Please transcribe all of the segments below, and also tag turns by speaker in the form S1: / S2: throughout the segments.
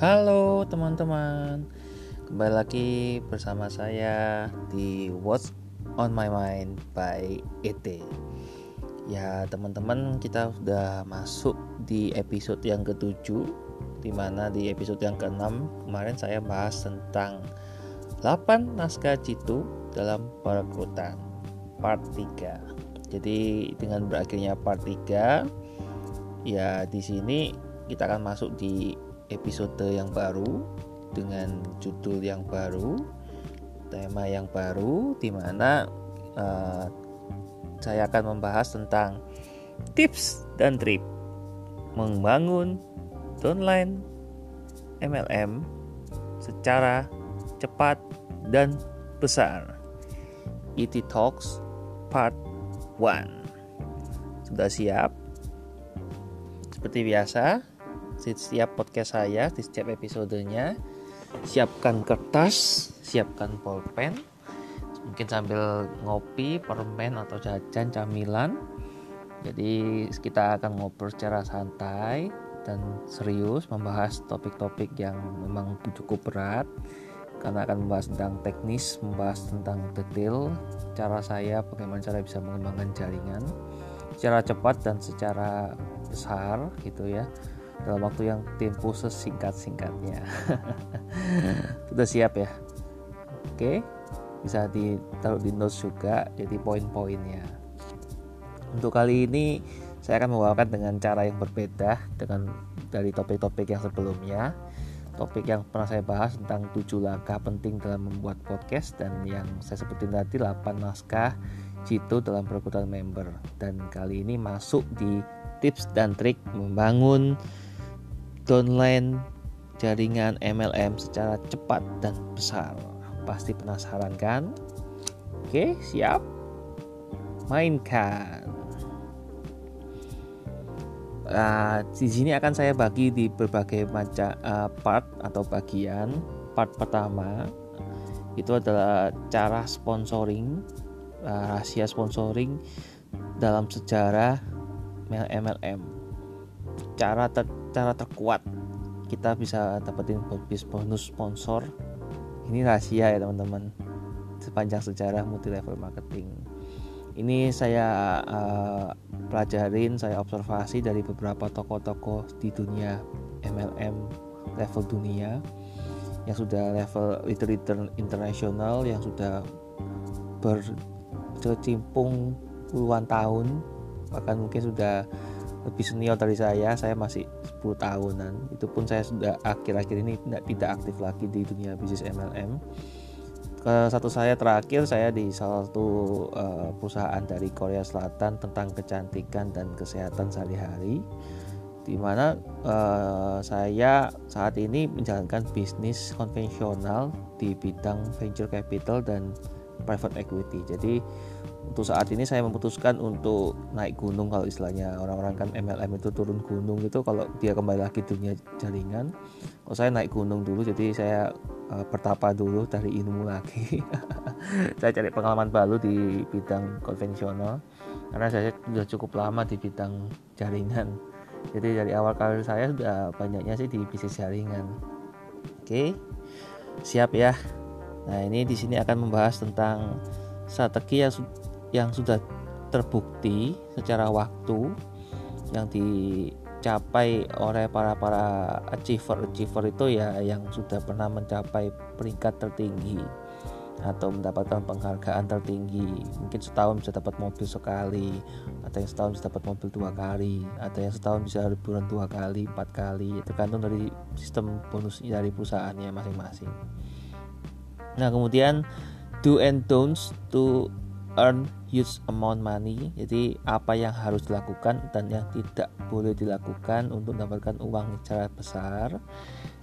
S1: Halo teman-teman, kembali lagi bersama saya di What's on My Mind by ET. Ya teman-teman, kita sudah masuk di episode yang ketujuh, di mana di episode yang keenam kemarin saya bahas tentang 8 naskah jitu dalam perekrutan part 3. Jadi dengan berakhirnya part 3, ya di sini kita akan masuk di episode yang baru dengan judul yang baru, tema yang baru, di mana uh, saya akan membahas tentang tips dan trik membangun downline MLM secara cepat dan besar. IT Talks Part 1. Sudah siap? Seperti biasa, di setiap podcast saya di setiap episodenya. Siapkan kertas siapkan pulpen. Mungkin sambil ngopi permen atau jajan camilan. Jadi kita akan ngobrol secara santai dan serius membahas topik-topik yang memang cukup berat. Karena akan membahas tentang teknis, membahas tentang detail cara saya bagaimana cara bisa mengembangkan jaringan. Secara cepat dan secara besar gitu ya dalam waktu yang tempo sesingkat-singkatnya. Sudah siap ya? Oke, bisa ditaruh di notes juga jadi poin-poinnya. Untuk kali ini saya akan membawakan dengan cara yang berbeda dengan dari topik-topik yang sebelumnya. Topik yang pernah saya bahas tentang 7 langkah penting dalam membuat podcast dan yang saya sebutin tadi 8 naskah jitu dalam perekrutan member dan kali ini masuk di tips dan trik membangun downline jaringan MLM secara cepat dan besar. Pasti penasaran kan? Oke, siap? Mainkan. Nah, di sini akan saya bagi di berbagai macam uh, part atau bagian. Part pertama itu adalah cara sponsoring, uh, rahasia sponsoring dalam sejarah MLM. Cara ter cara terkuat kita bisa dapetin bonus sponsor. Ini rahasia ya teman-teman. Sepanjang sejarah multi level marketing. Ini saya uh, pelajarin saya observasi dari beberapa toko-toko di dunia MLM level dunia. Yang sudah level return internasional yang sudah berkecimpung puluhan tahun bahkan mungkin sudah lebih senior dari saya saya masih 10 tahunan. Itu pun saya sudah akhir-akhir ini tidak, tidak aktif lagi di dunia bisnis MLM ke satu saya terakhir saya di salah satu uh, perusahaan dari Korea Selatan tentang kecantikan dan kesehatan sehari-hari. Di mana uh, saya saat ini menjalankan bisnis konvensional di bidang venture capital dan private equity. Jadi untuk saat ini saya memutuskan untuk naik gunung kalau istilahnya. Orang-orang kan MLM itu turun gunung itu kalau dia kembali lagi dunia jaringan kalau saya naik gunung dulu. Jadi saya uh, bertapa dulu dari ilmu lagi. Saya cari pengalaman baru di bidang konvensional karena saya sudah cukup lama di bidang jaringan. Jadi dari awal karir saya sudah banyaknya sih di bisnis jaringan. Oke siap ya. Nah ini di sini akan membahas tentang strategi yang yang sudah terbukti secara waktu yang dicapai oleh para para achiever achiever itu ya yang sudah pernah mencapai peringkat tertinggi atau mendapatkan penghargaan tertinggi. Mungkin setahun bisa dapat mobil sekali atau yang setahun bisa dapat mobil dua kali atau yang setahun bisa liburan dua kali empat kali. Tergantung dari sistem bonus dari perusahaannya masing-masing. Nah kemudian do and don'ts to earn huge amount money. Jadi apa yang harus dilakukan dan yang tidak boleh dilakukan untuk mendapatkan uang secara besar.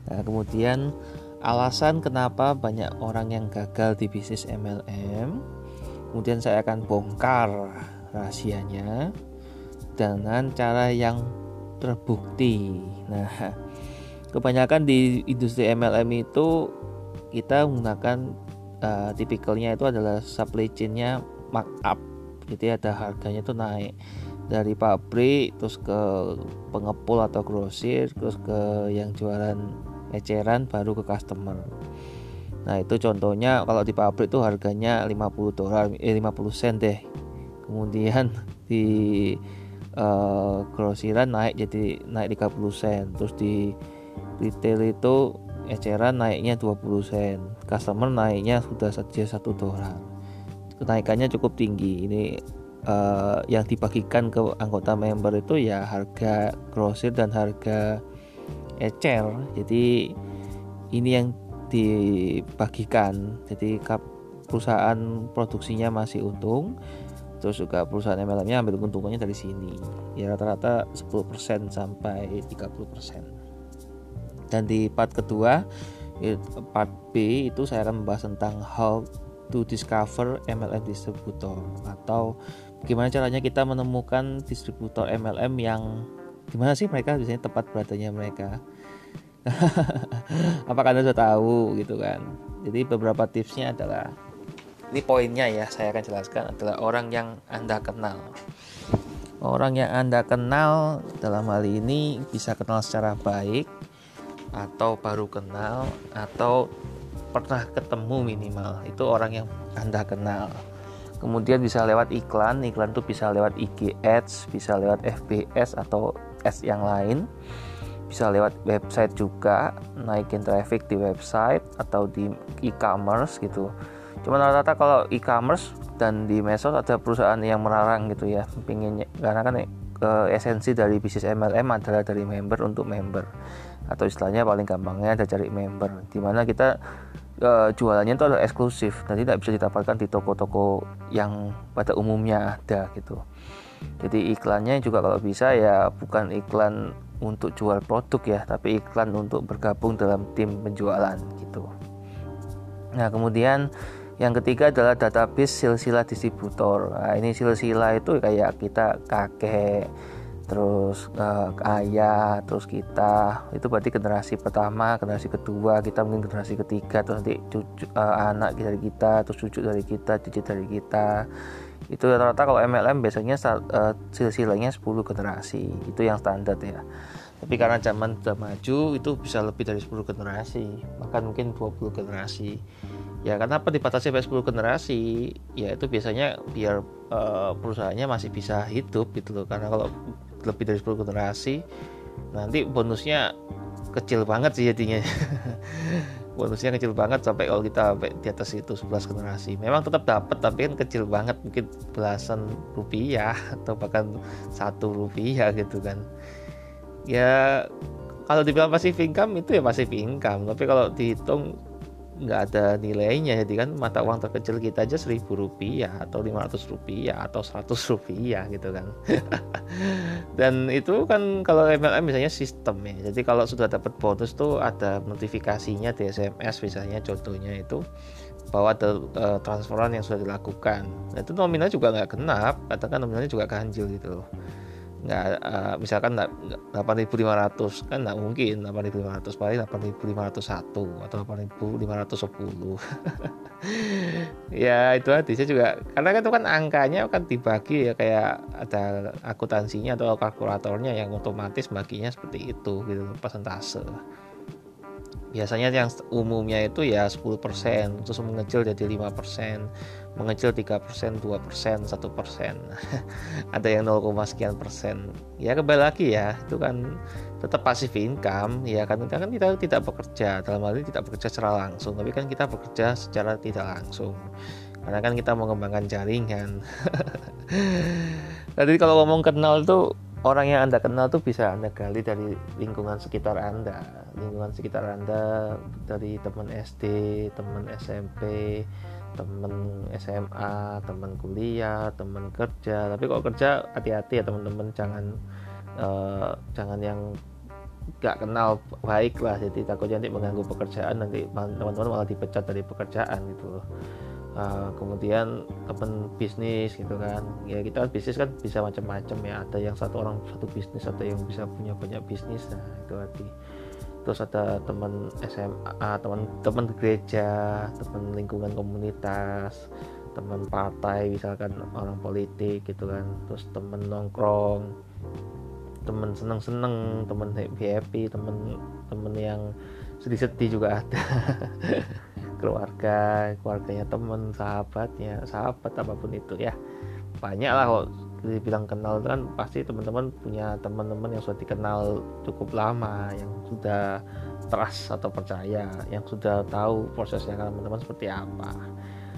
S1: Nah, kemudian alasan kenapa banyak orang yang gagal di bisnis MLM kemudian saya akan bongkar rahasianya dengan cara yang terbukti. Nah kebanyakan di industri MLM itu kita menggunakan uh, tipikalnya itu adalah supply chainnya markup jadi ada harganya tuh naik dari pabrik terus ke pengepul atau grosir terus ke yang jualan eceran baru ke customer. Nah itu contohnya kalau di pabrik itu harganya 50 dolar eh 50 sen deh. Kemudian di uh, grosiran naik jadi naik 30 sen. Terus di retail itu eceran naiknya 20 sen. Customer naiknya sudah saja satu dolar kenaikannya cukup tinggi. Ini uh, yang dibagikan ke anggota member itu ya harga grosir dan harga ecer. Jadi ini yang dibagikan. Jadi perusahaan produksinya masih untung. Terus juga perusahaan MLM-nya ambil keuntungannya dari sini. Ya rata-rata 10% sampai 30% dan di part kedua part B itu saya akan membahas tentang how to discover MLM distributor atau gimana caranya kita menemukan distributor MLM yang gimana sih mereka? Biasanya tempat beradanya mereka. Apakah anda sudah tahu? Gitu kan. Jadi beberapa tipsnya adalah ini poinnya ya saya akan jelaskan adalah orang yang anda kenal. Orang yang anda kenal dalam hal ini bisa kenal secara baik atau baru kenal atau pernah ketemu minimal. Itu orang yang anda kenal. Kemudian bisa lewat iklan. Iklan itu bisa lewat IG Ads bisa lewat FBS atau ads yang lain. Bisa lewat website juga. Naikin traffic di website atau di e-commerce gitu. Cuman rata-rata kalau e-commerce dan di medsos ada perusahaan yang melarang gitu ya. Pinginnya karena kan e, esensi dari bisnis MLM adalah dari member untuk member. Atau istilahnya paling gampangnya ada cari member. Di mana kita e, jualannya itu adalah eksklusif. Dan tidak bisa didapatkan di toko-toko yang pada umumnya ada gitu. Jadi iklannya juga kalau bisa ya bukan iklan untuk jual produk ya tapi iklan untuk bergabung dalam tim penjualan gitu. Nah kemudian yang ketiga adalah database silsilah distributor. Nah, ini silsilah itu kayak kita kakek, terus uh, ayah, terus kita. Itu berarti generasi pertama, generasi kedua, kita mungkin generasi ketiga, terus nanti cucu uh, anak dari kita, terus cucu dari kita, cucu dari kita. Itu rata-rata kalau MLM biasanya uh, silsilahnya 10 generasi. Itu yang standar ya. Tapi karena zaman sudah maju itu bisa lebih dari 10 generasi, bahkan mungkin 20 generasi ya kenapa dibatasi sampai 10 generasi ya itu biasanya biar uh, perusahaannya masih bisa hidup gitu loh karena kalau lebih dari 10 generasi. Nanti bonusnya kecil banget sih jadinya. Bonusnya kecil banget sampai kalau kita sampai di atas itu 11 generasi. Memang tetap dapat tapi kan kecil banget. Mungkin belasan rupiah atau bahkan satu rupiah gitu kan. Ya kalau dibilang pasif income itu ya pasif income. Tapi kalau dihitung nggak ada nilainya. Jadi kan mata uang terkecil kita aja seribu rupiah atau lima ratus rupiah atau seratus rupiah gitu kan. Dan itu kan kalau MLM misalnya sistem ya. Jadi kalau sudah dapat bonus tuh ada notifikasinya di SMS misalnya contohnya itu bahwa ada uh, transferan yang sudah dilakukan. Nah, itu nominal juga nggak genap katakan nominalnya juga ganjil gitu loh nggak uh, misalkan 8.500 kan nggak mungkin 8.500 paling 8.501 atau 8.510 ya itu artinya juga. Karena kan itu kan angkanya kan dibagi ya kayak ada akuntansinya atau kalkulatornya yang otomatis baginya seperti itu gitu persentase. Biasanya yang umumnya itu ya 10% terus mengecil jadi 5% mengecil 3% 2% 1% ada yang 0, sekian persen. Ya kembali lagi ya itu kan tetap pasif income ya kan? Kita kan kita tidak bekerja dalam hal ini tidak bekerja secara langsung tapi kan kita bekerja secara tidak langsung. Karena kan kita mengembangkan jaringan. Jadi kalau ngomong kenal itu orang yang anda kenal tuh bisa anda gali dari lingkungan sekitar anda. Lingkungan sekitar anda dari teman SD teman SMP teman SMA teman kuliah teman kerja. Tapi kalau kerja hati-hati ya teman-teman jangan uh, jangan yang gak kenal baik lah. Jadi takutnya nanti mengganggu pekerjaan nanti teman-teman malah dipecat dari pekerjaan gitu uh, kemudian teman bisnis gitu kan. Ya kita kan bisnis kan bisa macam-macam ya. Ada yang satu orang satu bisnis ada yang bisa punya banyak bisnis. Nah itu arti terus ada teman SMA teman teman gereja teman lingkungan komunitas teman partai misalkan orang politik gitu kan. Terus teman nongkrong teman seneng seneng teman happy happy teman teman yang sedih-sedih juga ada. Keluarga keluarganya teman sahabatnya sahabat apa pun itu ya. Banyak lah kok dibilang kenal kan pasti teman-teman punya teman-teman yang sudah dikenal cukup lama yang sudah trust atau percaya yang sudah tahu prosesnya teman-teman seperti apa.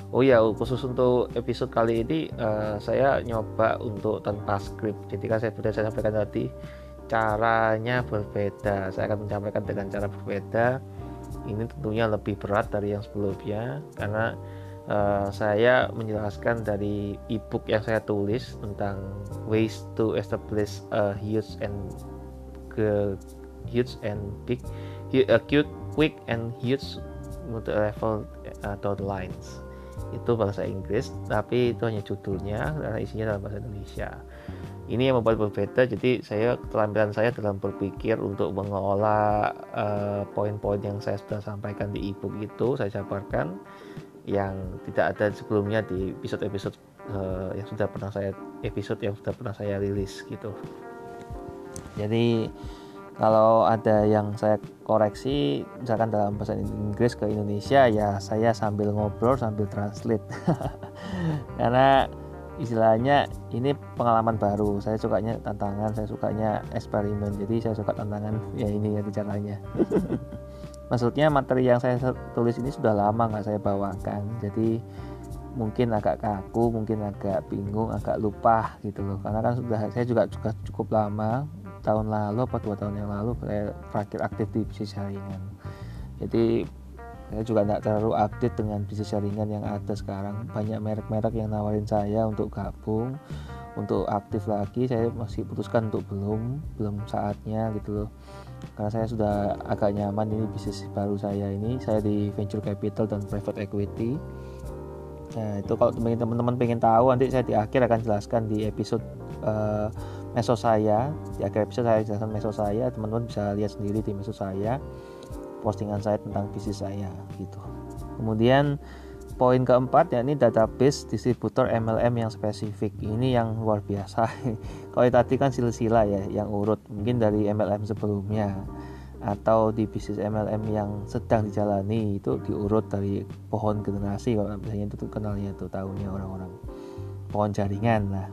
S1: Oh ya khusus untuk episode kali ini uh, saya nyoba untuk tanpa skrip. Jadi kan saya sudah saya sampaikan tadi caranya berbeda. Saya akan menyampaikan dengan cara berbeda. Ini tentunya lebih berat dari yang sebelumnya karena uh, saya menjelaskan dari ebook yang saya tulis tentang ways to establish a huge and ke huge and big acute quick and huge multi level atau the lines. Itu bahasa Inggris tapi itu hanya judulnya karena isinya dalam bahasa Indonesia. Ini yang membuat berbeda jadi saya keterampilan saya dalam berpikir untuk mengelola uh, poin-poin yang saya sudah sampaikan di ebook itu saya jabarkan yang tidak ada sebelumnya di episode-episode uh, yang sudah pernah saya episode yang sudah pernah saya rilis gitu. Jadi kalau ada yang saya koreksi misalkan dalam bahasa Inggris ke Indonesia ya saya sambil ngobrol sambil translate. Karena istilahnya ini pengalaman baru. Saya sukanya tantangan saya sukanya eksperimen. Jadi saya suka tantangan ya ini ya caranya maksudnya materi yang saya tulis ini sudah lama nggak saya bawakan. Jadi mungkin agak kaku mungkin agak bingung agak lupa gitu loh. Karena kan sudah saya juga juga cukup lama tahun lalu apa dua tahun yang lalu saya terakhir aktif di bisnis jaringan. Jadi saya juga tidak terlalu update dengan bisnis jaringan yang ada sekarang. Banyak merek-merek yang nawarin saya untuk gabung untuk aktif lagi. Saya masih putuskan untuk belum belum saatnya gitu loh karena saya sudah agak nyaman ini bisnis baru saya ini. Saya di venture capital dan private equity. Nah itu kalau teman-teman pengen tahu nanti saya di akhir akan jelaskan di episode uh, meso saya. Di akhir episode saya jelaskan meso saya. Teman-teman bisa lihat sendiri di meso saya postingan saya tentang bisnis saya gitu. Kemudian poin keempat yakni database distributor MLM yang spesifik. Ini yang luar biasa. Kalau tadi kan silsila ya yang urut mungkin dari MLM sebelumnya atau di bisnis MLM yang sedang dijalani itu diurut dari pohon generasi kalau misalnya itu kenalnya itu tahunya orang-orang. Pohon jaringan lah.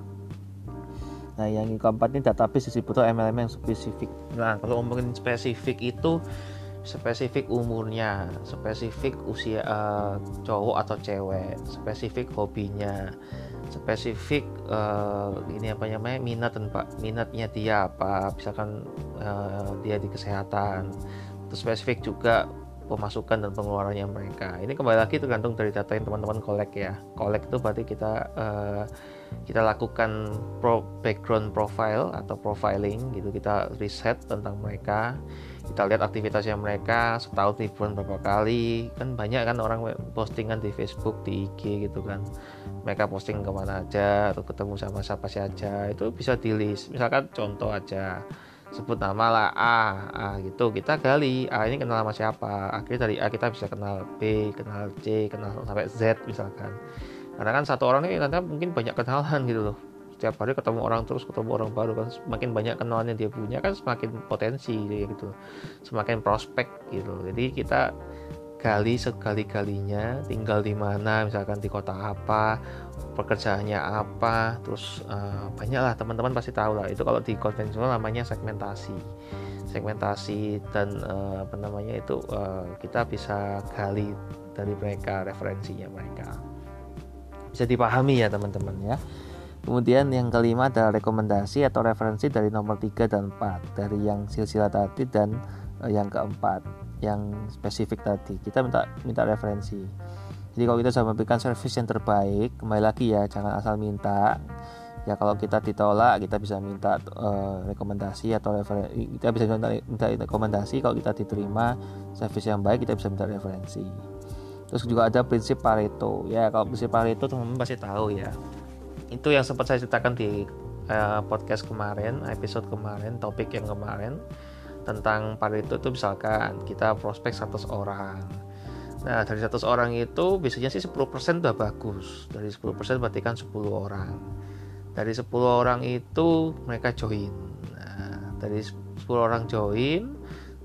S1: Nah yang keempat ini database distributor MLM yang spesifik. Nah kalau ngomongin spesifik itu spesifik umurnya, spesifik usia uh, cowok atau cewek, spesifik hobinya, spesifik uh, ini apa namanya minat dan pak minatnya dia apa, misalkan uh, dia di kesehatan, terus spesifik juga pemasukan dan pengeluarannya mereka. Ini kembali lagi tergantung dari data yang teman-teman kolek ya. Kolek itu berarti kita uh, kita lakukan pro background profile atau profiling gitu, kita riset tentang mereka kita lihat aktivitasnya mereka setahun liburan berapa kali. Kan banyak kan orang postingan di Facebook di IG gitu kan. Mereka posting ke mana aja atau ketemu sama siapa saja itu bisa di list. Misalkan contoh aja sebut nama lah A, A gitu kita gali. A ini kenal sama siapa? Akhirnya dari A kita bisa kenal B kenal C kenal sampai Z misalkan. Karena kan satu orang ini ternyata mungkin banyak kenalan gitu loh setiap hari ketemu orang terus ketemu orang baru kan. Semakin banyak kenalan yang dia punya kan semakin potensi gitu. Semakin prospek gitu. Jadi kita gali sekali-kalinya tinggal di mana misalkan di kota apa pekerjaannya apa terus uh, banyak lah teman-teman pasti tahu lah itu kalau di konvensional namanya segmentasi. Segmentasi dan uh, apa namanya itu uh, kita bisa gali dari mereka referensinya mereka. Bisa dipahami ya teman-teman ya Kemudian yang kelima adalah rekomendasi atau referensi dari nomor 3 dan 4 dari yang silsilah tadi dan uh, yang keempat yang spesifik tadi. Kita minta minta referensi. Jadi kalau kita sudah memberikan service yang terbaik, kembali lagi ya jangan asal minta. Ya kalau kita ditolak kita bisa minta uh, rekomendasi atau referensi. Kita bisa minta, minta rekomendasi kalau kita diterima service yang baik kita bisa minta referensi. Terus juga ada prinsip Pareto. Ya kalau prinsip Pareto teman-teman pasti tahu ya itu yang sempat saya ceritakan di uh, podcast kemarin episode kemarin topik yang kemarin tentang Pareto itu misalkan kita prospek 100 orang. Nah dari 100 orang itu biasanya sih 10% udah bagus. Dari 10% berarti kan 10 orang. Dari 10 orang itu mereka join. Nah dari 10 orang join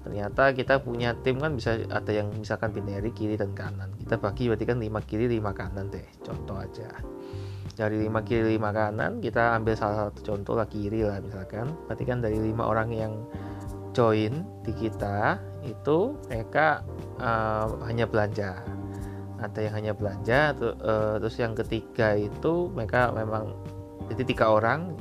S1: ternyata kita punya tim kan bisa ada yang misalkan binary kiri dan kanan. Kita bagi berarti kan 5 kiri 5 kanan deh contoh aja dari 5 kiri 5 kanan kita ambil salah satu contoh lah kiri lah misalkan. Berarti kan dari lima orang yang join di kita itu mereka uh, hanya belanja. Ada yang hanya belanja uh, terus yang ketiga itu mereka memang jadi tiga orang.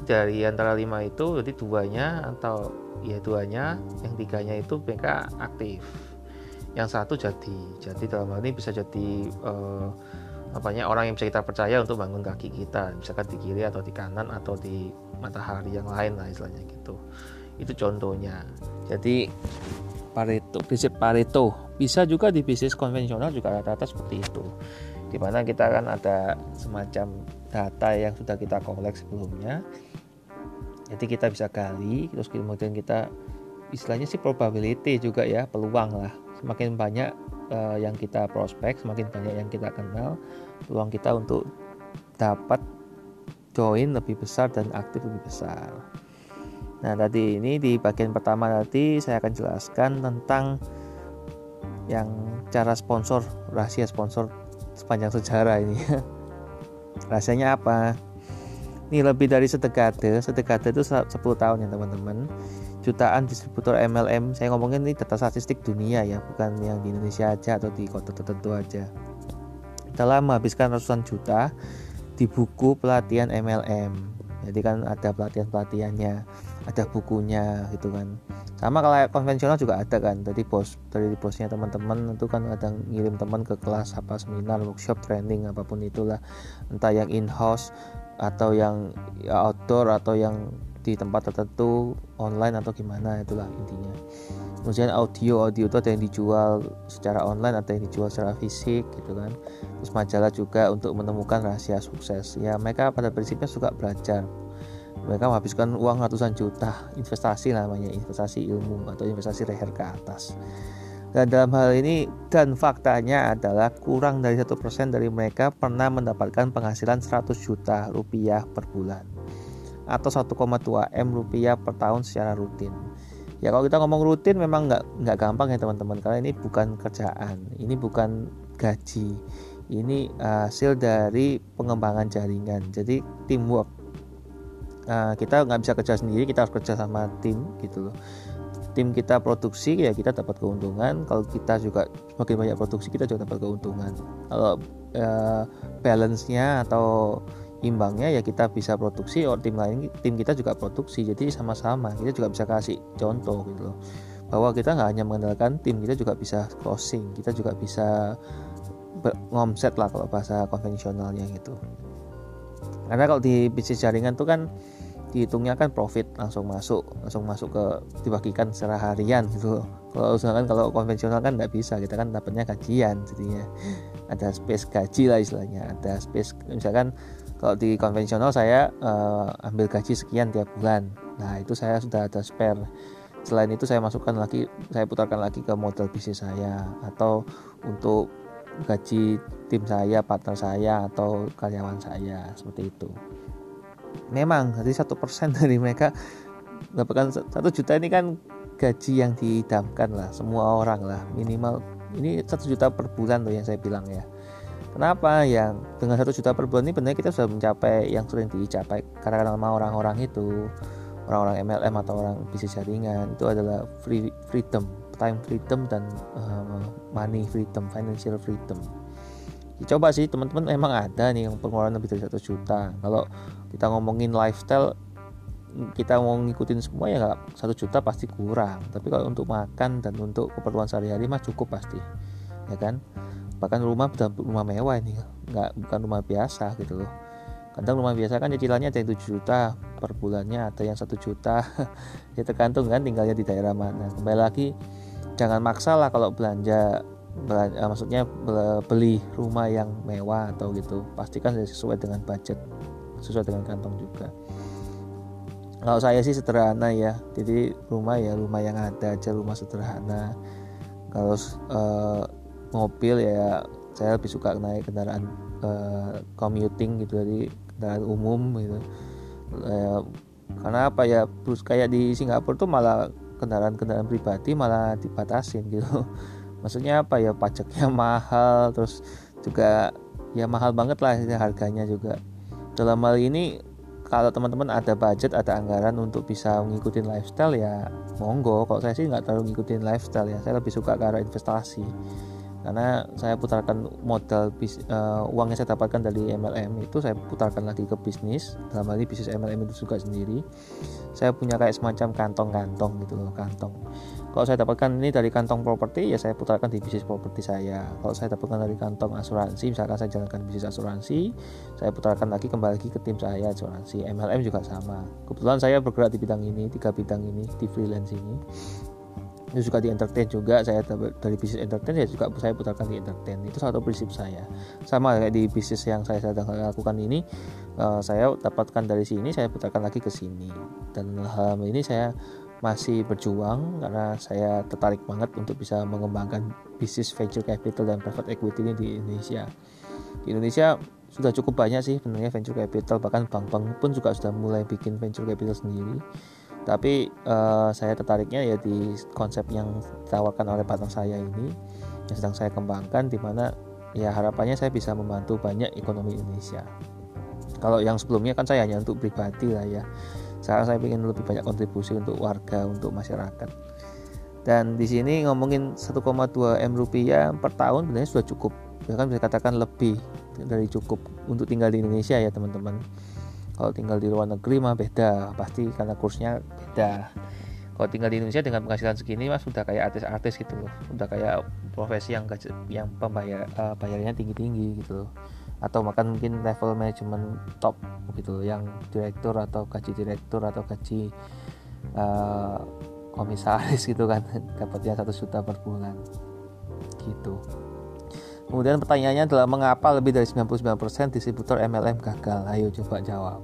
S1: Dari antara lima itu jadi duanya atau ya duanya yang tiganya itu mereka aktif. Yang satu jadi jadi dalam hal ini bisa jadi uh, apanya orang yang bisa kita percaya untuk bangun kaki kita misalkan di kiri atau di kanan atau di matahari yang lain lah istilahnya gitu. Itu contohnya. Jadi Pareto prinsip Pareto. Bisa juga di bisnis konvensional juga rata-rata seperti itu. Di mana kita kan ada semacam data yang sudah kita kolek sebelumnya. Jadi kita bisa gali terus kemudian kita istilahnya sih probability juga ya peluang lah. Semakin banyak uh, yang kita prospek semakin banyak yang kita kenal peluang kita untuk dapat join lebih besar dan aktif lebih besar. Nah tadi ini di bagian pertama nanti saya akan jelaskan tentang yang cara sponsor rahasia sponsor sepanjang sejarah ini. Rahasianya apa ini lebih dari sedekade sedekade itu 10 tahun ya teman-teman. Jutaan distributor MLM saya ngomongin ini data statistik dunia ya bukan yang di Indonesia aja atau di kota tertentu aja. Dalam menghabiskan ratusan juta di buku pelatihan MLM jadi kan ada pelatihan-pelatihannya ada bukunya gitu kan. Sama kalau konvensional juga ada kan. Tadi bos dari bosnya teman-teman itu kan ada ngirim teman ke kelas apa seminar workshop training apa pun itulah. Entah yang in house atau yang outdoor atau yang di tempat tertentu online atau gimana itulah intinya. Kemudian audio audio itu ada yang dijual secara online ada yang dijual secara fisik gitu kan. Terus majalah juga untuk menemukan rahasia sukses. Ya mereka pada prinsipnya suka belajar. Mereka menghabiskan uang ratusan juta. Investasi namanya investasi ilmu atau investasi leher ke atas dan dalam hal ini dan faktanya adalah kurang dari satu persen dari mereka pernah mendapatkan penghasilan 100 juta rupiah per bulan atau 1,2 m rupiah per tahun secara rutin. Ya kalau kita ngomong rutin memang nggak nggak gampang ya teman-teman karena ini bukan kerjaan, ini bukan gaji, ini hasil dari pengembangan jaringan. Jadi teamwork. Nah, kita nggak bisa kerja sendiri, kita harus kerja sama tim gitu loh tim kita produksi ya kita dapat keuntungan. Kalau kita juga semakin banyak produksi kita juga dapat keuntungan. Kalau uh, balance-nya atau imbangnya ya kita bisa produksi. Or tim lain tim kita juga produksi. Jadi sama-sama kita juga bisa kasih contoh gitu loh. Bahwa kita nggak hanya mengandalkan tim kita juga bisa closing kita juga bisa ngomset lah kalau bahasa konvensionalnya gitu. Karena kalau di bisnis jaringan tuh kan dihitungnya kan profit langsung masuk langsung masuk ke dibagikan secara harian gitu. Kalau usahakan kalau konvensional kan nggak bisa kita kan dapatnya gajian jadinya. Ada space gaji lah istilahnya ada space misalkan kalau di konvensional saya uh, ambil gaji sekian tiap bulan. Nah itu saya sudah ada spare. Selain itu saya masukkan lagi saya putarkan lagi ke model bisnis saya atau untuk gaji tim saya partner saya atau karyawan saya seperti itu memang jadi satu persen dari mereka mendapatkan satu juta ini kan gaji yang diidamkan lah semua orang lah. Minimal ini satu juta per bulan tuh yang saya bilang ya. Kenapa yang dengan satu juta per bulan ini benar kita sudah mencapai yang sering dicapai karena nama orang-orang itu. Orang-orang MLM atau orang bisnis jaringan itu adalah free freedom time freedom dan uh, money freedom financial freedom. Coba sih teman-teman memang ada nih yang pengeluaran lebih dari satu juta. Kalau kita ngomongin lifestyle kita mau ngikutin semua ya nggak satu juta pasti kurang. Tapi kalau untuk makan dan untuk keperluan sehari-hari mah cukup pasti ya kan? Bahkan rumah rumah mewah ini nggak bukan rumah biasa gitu loh. Kadang rumah biasa kan cicilannya ada yang 7 juta per bulannya ada yang satu juta. Ya tergantung kan tinggalnya di daerah mana. Kembali lagi jangan maksa lah kalau belanja belanja, maksudnya beli rumah yang mewah atau gitu. Pastikan sesuai dengan budget sesuai dengan kantong juga. Kalau saya sih sederhana ya jadi rumah ya rumah yang ada aja rumah sederhana. Kalau uh, mobil ya saya lebih suka naik kendaraan uh, commuting gitu jadi kendaraan umum gitu. Karena apa ya terus kayak di Singapura tuh malah kendaraan-kendaraan pribadi malah dibatasin gitu. Maksudnya apa ya pajaknya mahal terus juga ya mahal banget lah harganya juga dalam hal ini kalau teman-teman ada budget ada anggaran untuk bisa mengikuti lifestyle ya monggo. Kalau saya sih nggak terlalu ngikutin lifestyle ya. Saya lebih suka ke arah investasi. Karena saya putarkan modal bis, uh, uang yang saya dapatkan dari MLM itu saya putarkan lagi ke bisnis. Dalam hal ini bisnis MLM itu juga sendiri. Saya punya kayak semacam kantong-kantong gitu loh kantong kalau saya dapatkan ini dari kantong properti ya saya putarkan di bisnis properti saya. Kalau saya dapatkan dari kantong asuransi misalkan saya jalankan bisnis asuransi saya putarkan lagi kembali lagi ke tim saya asuransi. MLM juga sama. Kebetulan saya bergerak di bidang ini tiga bidang ini di freelance ini. Itu juga di entertain juga saya dari bisnis entertain saya juga saya putarkan di entertain. Itu satu prinsip saya. Sama kayak di bisnis yang saya sedang lakukan ini uh, saya dapatkan dari sini saya putarkan lagi ke sini. Dan hal ini saya masih berjuang karena saya tertarik banget untuk bisa mengembangkan bisnis venture capital dan private equity ini di Indonesia. Di Indonesia sudah cukup banyak sih sebenarnya venture capital bahkan bank-bank pun juga sudah mulai bikin venture capital sendiri. Tapi uh, saya tertariknya ya di konsep yang ditawarkan oleh partner saya ini yang sedang saya kembangkan di mana ya harapannya saya bisa membantu banyak ekonomi Indonesia. Kalau yang sebelumnya kan saya hanya untuk pribadi lah ya sekarang saya ingin lebih banyak kontribusi untuk warga untuk masyarakat. Dan di sini ngomongin 1,2 m rupiah per tahun sebenarnya sudah cukup. Bahkan bisa katakan lebih dari cukup untuk tinggal di Indonesia ya teman-teman. Kalau tinggal di luar negeri mah beda pasti karena kursnya beda. Kalau tinggal di Indonesia dengan penghasilan segini mas sudah kayak artis-artis gitu loh. Udah kayak profesi yang yang pembayar uh, bayarnya tinggi-tinggi gitu loh atau makan mungkin level manajemen top gitu yang direktur atau gaji direktur atau gaji uh, komisaris gitu kan. Dapatnya satu juta per bulan. Gitu. Kemudian pertanyaannya adalah mengapa lebih dari 99% distributor MLM gagal? Ayo coba jawab.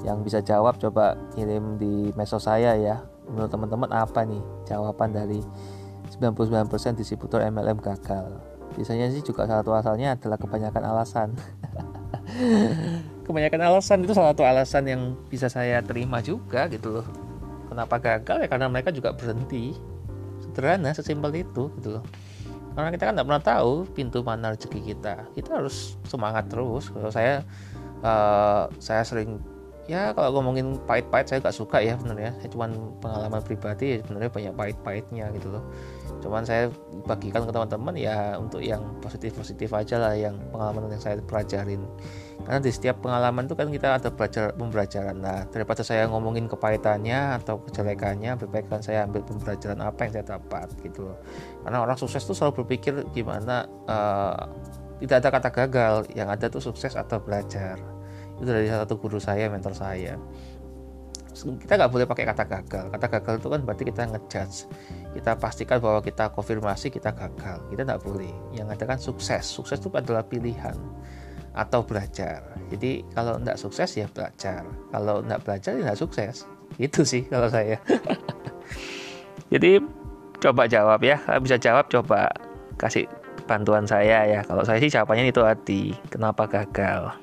S1: Yang bisa jawab coba kirim di mesos saya ya. Menurut teman-teman apa nih jawaban dari 99% distributor MLM gagal biasanya sih juga salah satu asalnya adalah kebanyakan alasan. Kebanyakan alasan itu salah satu alasan yang bisa saya terima juga gitu loh. Kenapa gagal? Ya karena mereka juga berhenti. Sederhana sesimpel itu gitu loh. Karena kita kan tidak pernah tahu pintu mana rezeki kita. Kita harus semangat terus. Kalau saya uh, saya sering ya kalau ngomongin pahit-pahit saya gak suka ya sebenarnya. Saya cuma pengalaman pribadi ya sebenarnya banyak pahit-pahitnya gitu loh. Cuman saya bagikan ke teman-teman ya untuk yang positif-positif aja lah yang pengalaman yang saya pelajarin. Karena di setiap pengalaman itu kan kita ada belajar pembelajaran. Nah daripada saya ngomongin kepahitannya atau kejelekannya lebih baik kan saya ambil pembelajaran apa yang saya dapat gitu loh. Karena orang sukses tuh selalu berpikir gimana uh, tidak ada kata gagal. Yang ada tuh sukses atau belajar itu dari satu guru saya mentor saya. Kita nggak boleh pakai kata gagal. Kata gagal itu kan berarti kita ngejudge. Kita pastikan bahwa kita konfirmasi kita gagal. Kita nggak boleh. Yang ada kan sukses. Sukses itu adalah pilihan atau belajar. Jadi kalau nggak sukses ya belajar. Kalau nggak belajar ya nggak sukses. Itu sih kalau saya. Jadi coba jawab ya. Bisa jawab coba kasih bantuan saya ya. Kalau saya sih jawabannya itu hati kenapa gagal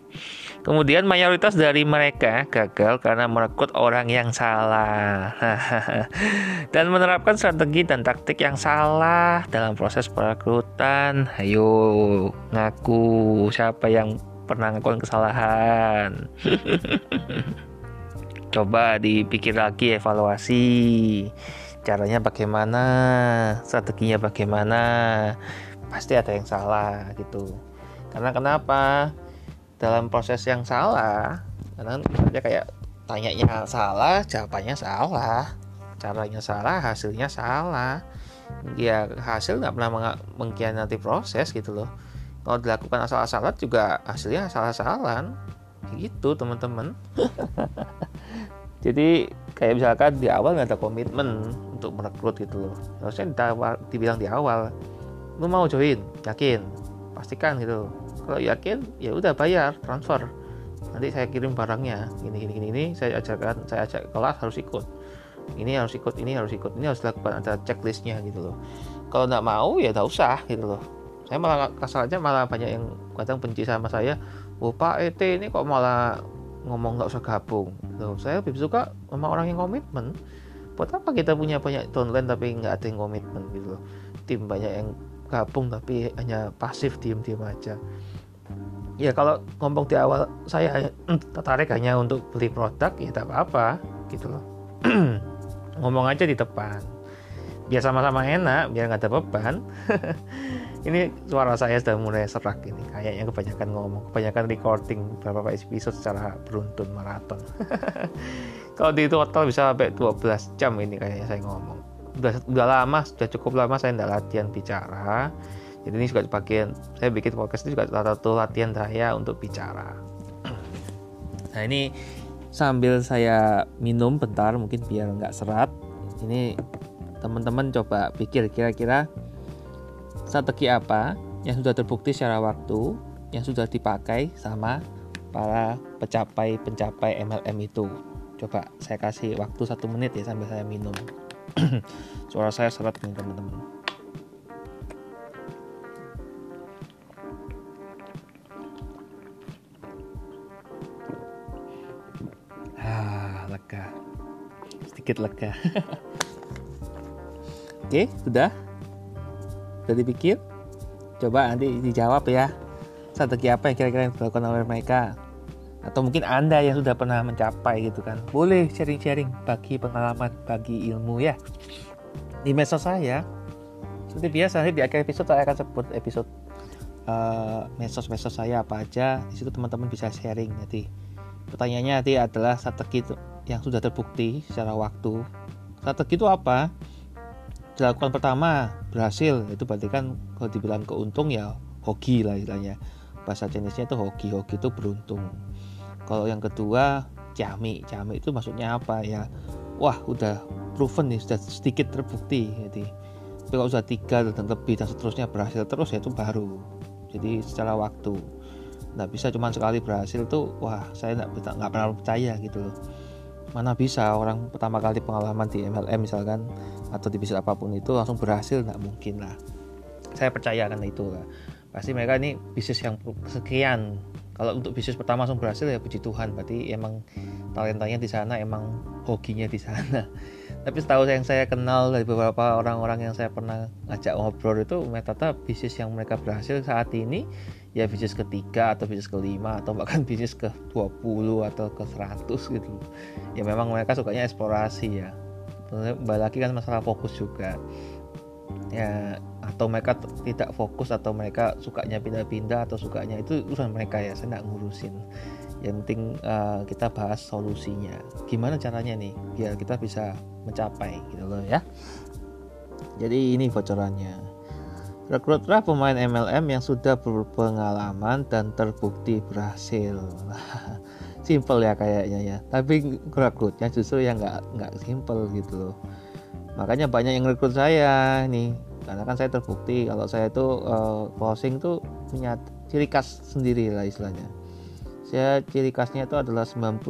S1: Kemudian mayoritas dari mereka gagal karena merekrut orang yang salah dan menerapkan strategi dan taktik yang salah dalam proses perekrutan. Ayo ngaku siapa yang pernah ngelakuin kesalahan. Coba dipikir lagi evaluasi caranya bagaimana, strateginya bagaimana. Pasti ada yang salah gitu. Karena kenapa? Dalam proses yang salah karena misalnya kayak tanyanya salah jawabannya salah caranya salah hasilnya salah. Ya hasil nggak pernah mengkhianati proses gitu loh. Kalau dilakukan asal-asalan juga hasilnya salah-salan gitu teman-teman. Jadi kayak misalkan di awal nggak ada komitmen untuk merekrut gitu loh. Harusnya dibilang di awal lu mau join? Yakin? Pastikan gitu kalau yakin ya udah bayar transfer. Nanti saya kirim barangnya. Ini ini ini, ini saya ajarkan saya ajak kelas harus ikut. Ini harus ikut ini harus ikut ini harus dilakukan ada checklistnya gitu loh. Kalau nggak mau ya nggak usah gitu loh. Saya malah kasar aja malah banyak yang kadang benci sama saya. Oh pak ET ini kok malah ngomong nggak usah gabung gitu. saya lebih suka sama orang yang komitmen. Buat apa kita punya banyak downline tapi nggak ada yang komitmen gitu loh? Tim banyak yang gabung tapi hanya pasif diem-diem aja ya kalau ngomong di awal saya tertarik hanya untuk beli produk ya tak apa-apa gitu loh. Ngomong aja di depan. Biar sama-sama enak biar nggak ada beban. Ini suara saya sudah mulai serak ini. Kayaknya kebanyakan ngomong kebanyakan recording beberapa episode secara beruntun maraton. Kalau di total bisa sampai 12 jam ini kayaknya saya ngomong. Udah, udah lama sudah cukup lama saya tidak latihan bicara jadi ini juga bagian saya bikin podcast itu juga salah satu latihan saya untuk bicara. Nah ini sambil saya minum bentar mungkin biar nggak serat ini teman-teman coba pikir kira-kira strategi apa yang sudah terbukti secara waktu yang sudah dipakai sama para pecapai-pencapai MLM itu. Coba saya kasih waktu satu menit ya sambil saya minum. Suara saya seret nih teman-teman lega sedikit lega Oke, sudah? Sudah dipikir? Coba nanti dijawab ya. Strategi apa yang kira-kira yang dilakukan oleh mereka? Atau mungkin Anda yang sudah pernah mencapai gitu kan. Boleh sharing-sharing bagi pengalaman, bagi ilmu ya. Di medsos saya, seperti biasa nanti di akhir episode saya akan sebut episode uh, medsos-medsos saya apa aja. Di situ teman-teman bisa sharing nanti. Pertanyaannya nanti adalah strategi yang sudah terbukti secara waktu. Strategi itu apa? dilakukan pertama berhasil. Itu berarti kan kalau dibilang keuntung ya hoki lah istilahnya. Bahasa jenisnya itu hoki. Hoki itu beruntung. Kalau yang kedua cami cami itu maksudnya apa ya? Wah udah proven nih sudah sedikit terbukti. Jadi tapi kalau sudah tiga dan lebih dan seterusnya berhasil terus ya itu baru. Jadi secara waktu nggak bisa cuma sekali berhasil tuh wah saya nggak nggak pernah percaya gitu loh. Mana bisa orang pertama kali pengalaman di MLM misalkan atau di bisnis apa pun itu langsung berhasil nggak mungkin lah. Saya percaya kan itu lah. Pasti mereka ini bisnis yang sekian kalau untuk bisnis pertama langsung berhasil ya puji Tuhan. Berarti emang talentanya di sana emang hokinya di sana. Tapi setahu yang saya kenal dari beberapa orang-orang yang saya pernah ngajak ngobrol itu metata bisnis yang mereka berhasil saat ini ya bisnis ketiga atau bisnis kelima atau bahkan bisnis ke 20 atau ke 100 gitu. Ya memang mereka sukanya eksplorasi ya. Kembali lagi kan masalah fokus juga. Ya atau mereka tidak fokus atau mereka sukanya pindah-pindah atau sukanya itu urusan mereka ya saya nggak ngurusin. Yang penting uh, kita bahas solusinya. Gimana caranya nih biar kita bisa mencapai gitu loh ya. Jadi ini bocorannya Rekrutlah pemain MLM yang sudah berpengalaman dan terbukti berhasil. simple ya kayaknya ya. Tapi rekrutnya justru yang nggak nggak simple gitu loh. Makanya banyak yang rekrut saya nih. Karena kan saya terbukti kalau saya itu uh, closing tuh punya ciri khas sendiri lah istilahnya. Saya ciri khasnya itu adalah 95%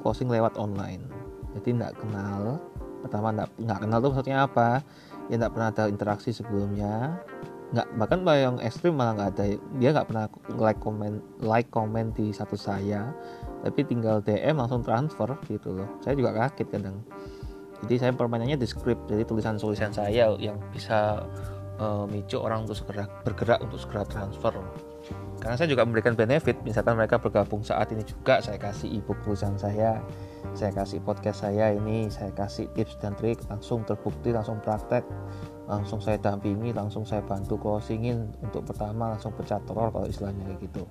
S1: closing lewat online. Jadi nggak kenal. Pertama nggak kenal tuh maksudnya apa? Ya nggak pernah ada interaksi sebelumnya nggak bahkan yang ekstrim malah nggak ada dia nggak pernah like komen like komen di satu saya tapi tinggal DM langsung transfer gitu loh. Saya juga kaget kadang. Jadi saya permainannya di script jadi tulisan tulisan saya yang bisa uh, micu orang untuk segera bergerak untuk segera transfer. Karena saya juga memberikan benefit misalkan mereka bergabung saat ini juga saya kasih ebook tulisan saya saya kasih podcast saya ini saya kasih tips dan trik langsung terbukti langsung praktek langsung saya dampingi langsung saya bantu closingin untuk pertama langsung pecah telur kalau istilahnya kayak gitu.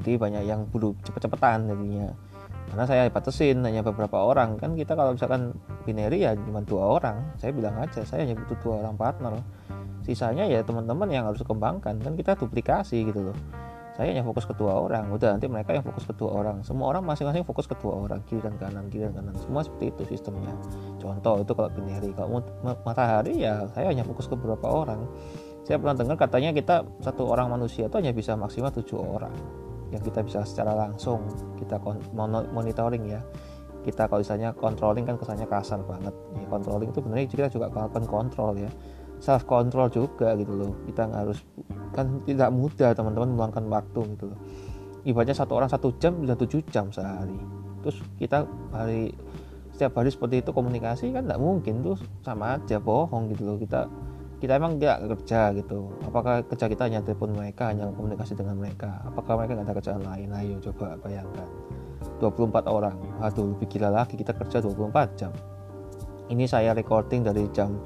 S1: Jadi banyak yang buru cepet-cepetan jadinya. Karena saya batasin hanya beberapa orang. Kan kita kalau misalkan binary ya cuma dua orang. Saya bilang aja saya hanya butuh dua orang partner. Sisanya ya teman-teman yang harus kembangkan kan kita duplikasi gitu loh saya hanya fokus ke dua orang. Udah nanti mereka yang fokus ke dua orang. Semua orang masing-masing fokus ke dua orang. Kiri dan kanan kiri dan kanan. Semua seperti itu sistemnya. Contoh itu kalau binary kalau matahari ya saya hanya fokus ke beberapa orang. Saya pernah dengar katanya kita satu orang manusia itu hanya bisa maksimal tujuh orang. Yang kita bisa secara langsung kita monitoring ya. Kita kalau misalnya controlling kan kesannya kasar banget. Ya, controlling itu benar kita juga melakukan kontrol ya self control juga gitu loh. Kita nggak harus kan tidak mudah teman-teman meluangkan waktu gitu loh. Ibaratnya satu orang satu jam bisa tujuh jam sehari. Terus kita hari setiap hari seperti itu komunikasi kan tidak mungkin tuh sama aja bohong gitu loh. Kita kita emang nggak kerja gitu. Apakah kerja kita hanya telepon mereka hanya komunikasi dengan mereka? Apakah mereka nggak ada kerjaan lain? Ayo coba bayangkan. 24 orang. Aduh lebih gila lagi kita kerja 24 jam. Ini saya recording dari jam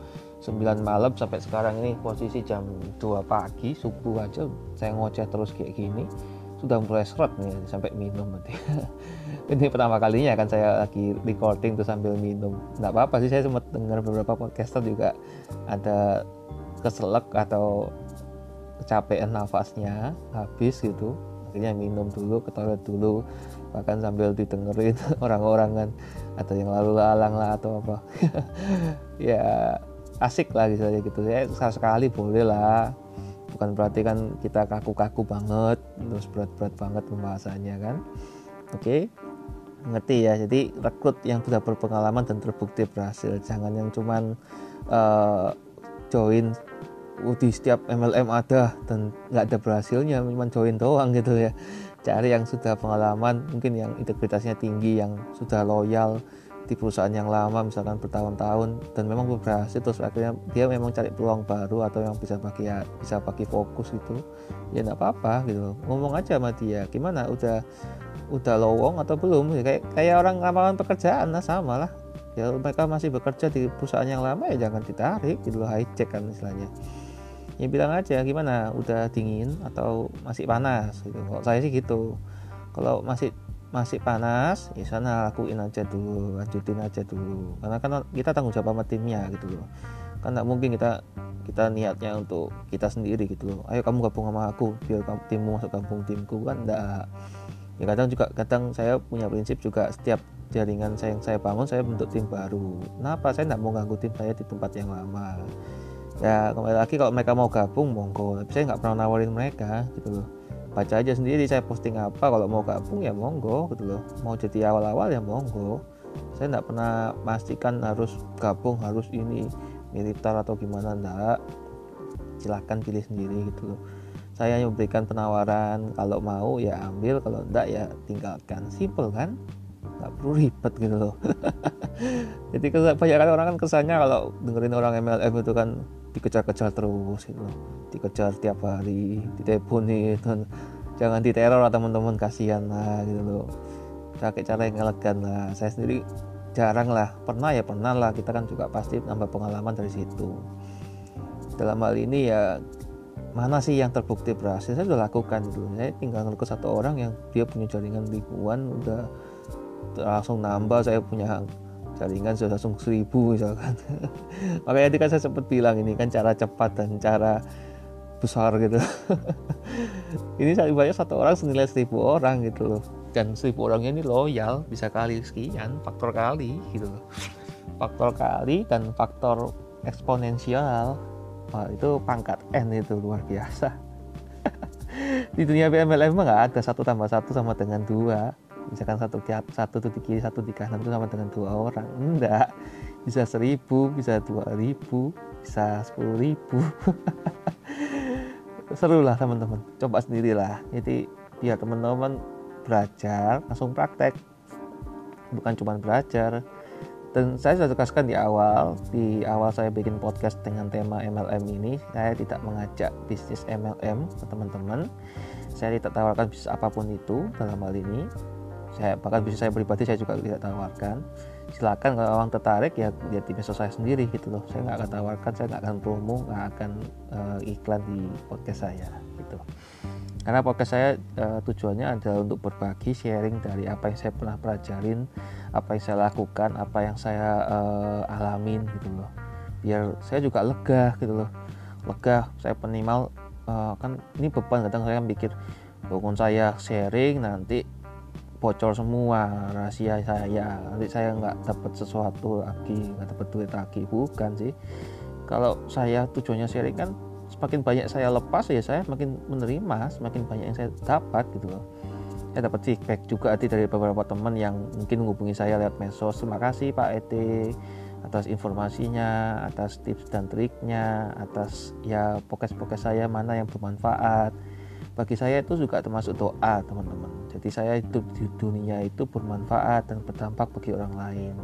S1: 9 malam sampai sekarang ini posisi jam 2 pagi subuh aja saya ngoceh terus kayak gini sudah mulai seret nih sampai minum nanti ini pertama kalinya kan saya lagi recording tuh sambil minum. Nggak apa-apa sih saya sempat dengar beberapa podcaster juga ada keselak atau kecapean nafasnya habis gitu. Akhirnya minum dulu ke toilet dulu bahkan sambil didengerin orang-orang kan atau yang lalu lalang lah atau apa. Ya asik lah gitu aja gitu. Ya sekali boleh lah. Bukan berarti kan kita kaku-kaku banget terus berat-berat banget pembahasannya kan. Oke okay? ngerti ya. Jadi rekrut yang sudah berpengalaman dan terbukti berhasil. Jangan yang cuman uh, join uh, di setiap MLM ada dan nggak ada berhasilnya cuma join doang gitu ya. Cari yang sudah pengalaman mungkin yang integritasnya tinggi yang sudah loyal di perusahaan yang lama misalkan bertahun-tahun dan memang berhasil terus akhirnya dia memang cari peluang baru atau yang bisa pakai bisa pakai fokus gitu. Ya nggak apa-apa gitu. Ngomong aja sama dia gimana? Udah udah lowong atau belum? Ya, kayak kayak orang lamaran pekerjaan lah sama lah. Ya mereka masih bekerja di perusahaan yang lama ya jangan ditarik gitu loh hijack kan istilahnya. Ya bilang aja gimana? Udah dingin atau masih panas? Gitu. Kalau saya sih gitu. Kalau masih masih panas ya sana lakuin aja dulu lanjutin aja dulu. Karena kan kita tanggung jawab sama timnya gitu loh. Kan nggak mungkin kita kita niatnya untuk kita sendiri gitu loh. Ayo kamu gabung sama aku biar timmu masuk gabung timku kan enggak ya kadang juga kadang saya punya prinsip juga setiap jaringan saya yang saya bangun saya bentuk tim baru. Kenapa? Saya tidak mau ganggu tim saya di tempat yang lama. Ya kembali lagi kalau mereka mau gabung monggo. Tapi saya nggak pernah nawarin mereka gitu loh baca aja sendiri saya posting apa kalau mau gabung ya monggo gitu loh. Mau jadi awal-awal ya monggo. Saya nggak pernah pastikan harus gabung harus ini militer atau gimana enggak silahkan pilih sendiri gitu loh. Saya memberikan penawaran kalau mau ya ambil kalau enggak ya tinggalkan. Simple kan nggak perlu ribet gitu loh. Jadi kebanyakan orang kan kesannya kalau dengerin orang MLM itu kan dikejar-kejar terus gitu loh. Dikejar tiap hari diteleponin dan jangan diteror lah teman-teman kasihan lah gitu loh. Pakai cara yang elegan lah. Saya sendiri jarang lah. Pernah ya pernah lah. Kita kan juga pasti nambah pengalaman dari situ. Dalam hal ini ya mana sih yang terbukti berhasil? Saya sudah lakukan dulu. Saya tinggal ngelukus satu orang yang dia punya jaringan ribuan udah langsung nambah saya punya jaringan sudah langsung seribu misalkan. Makanya tadi kan saya sempat bilang ini kan cara cepat dan cara besar gitu. Ini saya banyak satu orang senilai seribu orang gitu loh. Dan seribu orangnya ini loyal bisa kali sekian faktor kali gitu loh. Faktor kali dan faktor eksponensial. Wah, itu pangkat N itu luar biasa. Di dunia PMLM nggak ada satu tambah satu sama dengan dua misalkan satu tiap satu tuh kiri satu di kanan itu sama dengan dua orang. Enggak. Bisa seribu bisa dua ribu bisa sepuluh ribu. Seru lah teman-teman. Coba sendirilah jadi biar teman-teman belajar langsung praktek. Bukan cuma belajar. Dan saya sudah tegaskan di awal di awal saya bikin podcast dengan tema MLM ini saya tidak mengajak bisnis MLM ke teman-teman. Saya tidak tawarkan bisnis apa pun itu dalam hal ini saya bahkan bisnis saya pribadi saya juga tidak tawarkan. Silakan kalau orang tertarik ya lihat di media saya sendiri gitu loh. Saya nggak akan tawarkan saya nggak akan promo nggak akan uh, iklan di podcast saya gitu. Karena podcast saya uh, tujuannya adalah untuk berbagi sharing dari apa yang saya pernah pelajarin apa yang saya lakukan apa yang saya uh, alamin gitu loh. Biar saya juga lega gitu loh. Lega saya minimal uh, kan ini beban kadang saya mikir walaupun saya sharing nanti bocor semua rahasia saya. Nanti saya nggak dapat sesuatu lagi nggak dapat duit lagi. Bukan sih. Kalau saya tujuannya sharing kan semakin banyak saya lepas ya saya semakin menerima semakin banyak yang saya dapat gitu loh. Saya dapat feedback juga dari beberapa teman yang mungkin menghubungi saya lewat medsos. Terima kasih Pak Ete atas informasinya atas tips dan triknya atas ya pokes-pokes saya mana yang bermanfaat bagi saya itu juga termasuk doa teman-teman. Jadi saya hidup di dunia itu bermanfaat dan berdampak bagi orang lain.